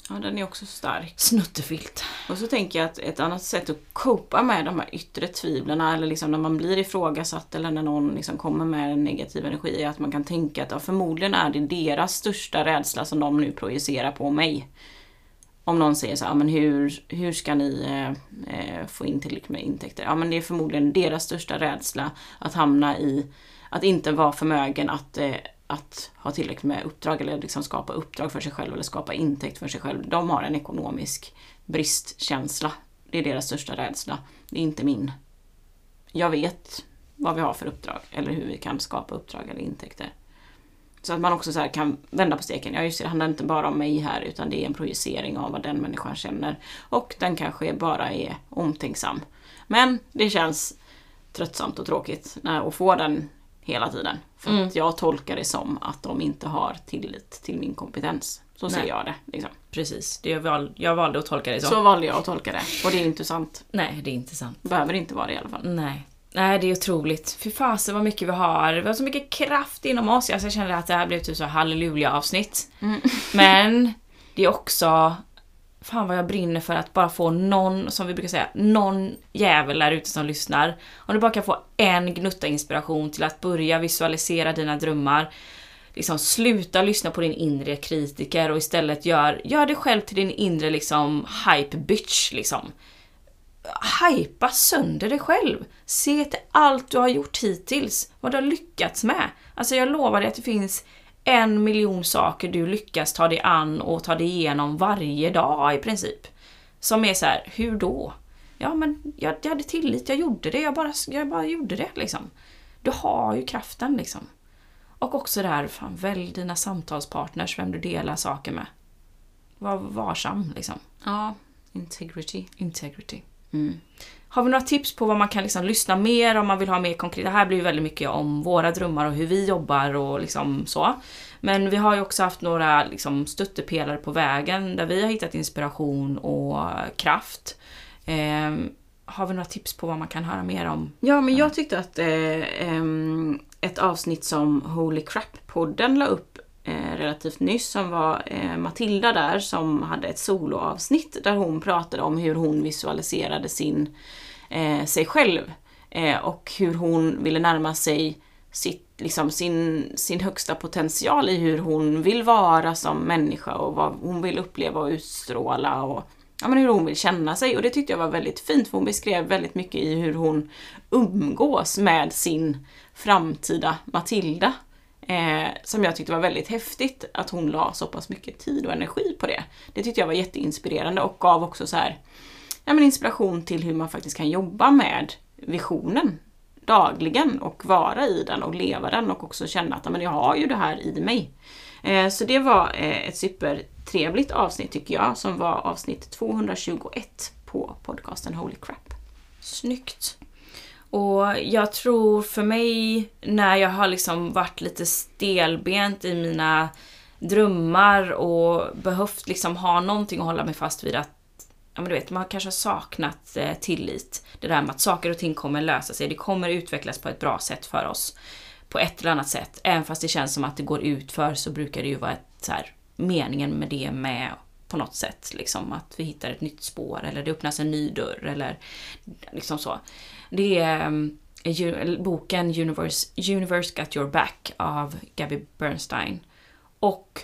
Ja, den är också stark. Snuttefyllt. Och så tänker jag att ett annat sätt att copa med de här yttre tvivlen eller liksom när man blir ifrågasatt eller när någon liksom kommer med en negativ energi är att man kan tänka att ja, förmodligen är det deras största rädsla som de nu projicerar på mig om någon säger så här, men hur, hur ska ni eh, eh få in tillräckligt med intäkter? Ja men det är förmodligen deras största rädsla att hamna i, att inte vara förmögen att, eh, att ha tillräckligt med uppdrag eller liksom skapa uppdrag för sig själv eller skapa intäkt för sig själv. De har en ekonomisk bristkänsla. Det är deras största rädsla. Det är inte min. Jag vet vad vi har för uppdrag eller hur vi kan skapa uppdrag eller intäkter. Så att man också så kan vända på steken. Ja just det, det handlar inte bara om mig här utan det är en projicering av vad den människan känner. Och den kanske bara är omtänksam. Men det känns tröttsamt och tråkigt att få den hela tiden. För mm. att jag tolkar det som att de inte har tillit till min kompetens. Så ser jag det. Liksom. Precis, det jag, val, jag valde att tolka det så. Så valde jag att tolka det. Och det är inte sant. Nej, det är inte sant. Behöver inte vara det i alla fall. Nej. Nej, det är otroligt. Fy fasen vad mycket vi har. Vi har så mycket kraft inom oss. Alltså, jag känner att det här blev typ så halleluja-avsnitt. Mm. Men det är också... Fan vad jag brinner för att bara få någon, som vi brukar säga, någon jävel där ute som lyssnar. Om du bara kan få en gnutta inspiration till att börja visualisera dina drömmar. Liksom sluta lyssna på din inre kritiker och istället gör, gör dig själv till din inre liksom hype bitch liksom hypa sönder dig själv. Se till allt du har gjort hittills, vad du har lyckats med. Alltså jag lovar dig att det finns en miljon saker du lyckas ta dig an och ta dig igenom varje dag i princip. Som är så här, hur då? Ja men jag, jag hade tillit, jag gjorde det, jag bara, jag bara gjorde det liksom. Du har ju kraften liksom. Och också det här, fan, välj dina samtalspartners, vem du delar saker med. Var varsam liksom. Ja, integrity. Integrity. Mm. Har vi några tips på vad man kan liksom lyssna mer om man vill ha mer konkret? Det här blir ju väldigt mycket om våra drömmar och hur vi jobbar och liksom så. Men vi har ju också haft några liksom stöttepelare på vägen där vi har hittat inspiration och kraft. Eh, har vi några tips på vad man kan höra mer om? Ja, men jag tyckte att eh, ehm, ett avsnitt som Holy Crap-podden la upp eh, relativt nyss som var eh, Matilda där som hade ett soloavsnitt där hon pratade om hur hon visualiserade sin, eh, sig själv eh, och hur hon ville närma sig sitt, liksom sin, sin högsta potential i hur hon vill vara som människa och vad hon vill uppleva och utstråla och ja, men hur hon vill känna sig. Och det tyckte jag var väldigt fint för hon beskrev väldigt mycket i hur hon umgås med sin framtida Matilda. Eh, som jag tyckte var väldigt häftigt att hon la så pass mycket tid och energi på det. Det tyckte jag var jätteinspirerande och gav också så här, ja, men inspiration till hur man faktiskt kan jobba med visionen dagligen och vara i den och leva den och också känna att men jag har ju det här i mig. Eh, så det var eh, ett supertrevligt avsnitt tycker jag som var avsnitt 221 på podcasten Holy Crap. Snyggt. Och jag tror för mig, när jag har liksom varit lite stelbent i mina drömmar och behövt liksom ha någonting att hålla mig fast vid att Ja men du vet, man kanske har saknat eh, tillit. Det där med att saker och ting kommer lösa sig. Det kommer utvecklas på ett bra sätt för oss. På ett eller annat sätt. Även fast det känns som att det går ut för så brukar det ju vara ett, så här, meningen med det med på något sätt. Liksom, att vi hittar ett nytt spår eller det öppnas en ny dörr eller liksom så. Det är um, boken Universe, Universe Got Your Back av Gabby Bernstein. Och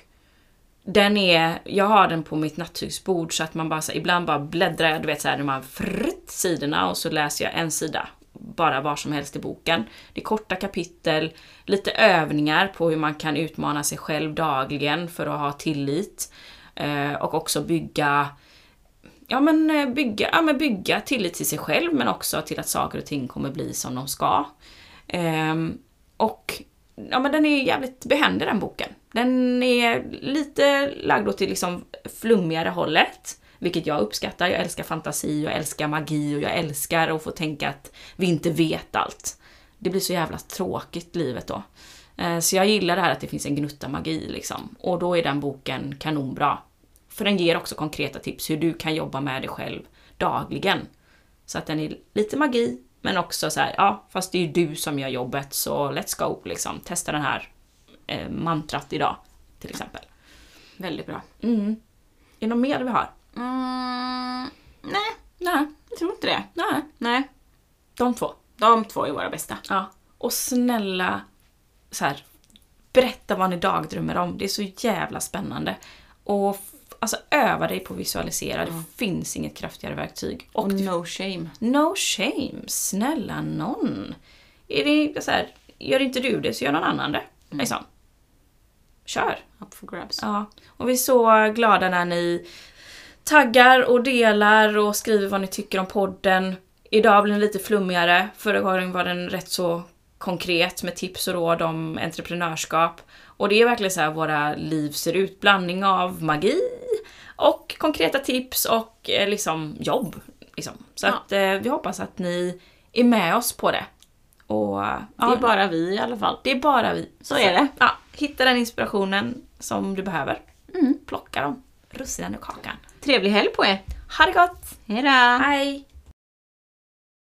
den är, jag har den på mitt nattduksbord så att man bara så, ibland bara bläddrar jag, du vet såhär de här fritt sidorna och så läser jag en sida bara var som helst i boken. Det är korta kapitel, lite övningar på hur man kan utmana sig själv dagligen för att ha tillit. Eh, och också bygga ja men eh, bygga, ja, men bygga tillit till sig själv men också till att saker och ting kommer bli som de ska. Ehm, och ja men den är jävligt behändig den boken. Den är lite lagd åt det liksom flummigare hållet. Vilket jag uppskattar. Jag älskar fantasi, jag älskar magi och jag älskar att få tänka att vi inte vet allt. Det blir så jävla tråkigt livet då. Eh, så jag gillar det här att det finns en gnutta magi liksom. Och då är den boken kanonbra. För den ger också konkreta tips hur du kan jobba med dig själv dagligen. Så att den är lite magi, men också så här, ja, fast det är ju du som gör jobbet så let's go liksom. Testa den här eh, mantrat idag, till exempel. Väldigt bra. Mm. Är det något mer vi har? Mm, nej, Nej, jag tror inte det. nej. Nej, De två. de två är våra bästa. Ja. Och snälla, så här, berätta vad ni dagdrömmer om. Det är så jävla spännande. Och alltså öva dig på att visualisera. Det finns inget kraftigare verktyg. Och Och no shame. no shame, snälla någon. Är det så här, gör inte du det så gör någon annan det. Liksom. Kör. Up for grabs. Ja. Och vi är så glada när ni taggar och delar och skriver vad ni tycker om podden. Idag blir den lite flummigare. Förra gången var den rätt så konkret med tips och råd om entreprenörskap. Och det är verkligen så här våra liv ser ut. Blandning av magi och konkreta tips och eh, liksom jobb. Liksom. Så Ja. att eh, vi hoppas att ni är med oss på det. Och eh, Det är bara vi i alla fall. det är bara vi. Så är det. Ja, hitta den inspirationen som du behöver. Mm. Plocka dem. Russinen ur kakan. Trevlig helg på er. Ha det gott! Hejdå! Hej!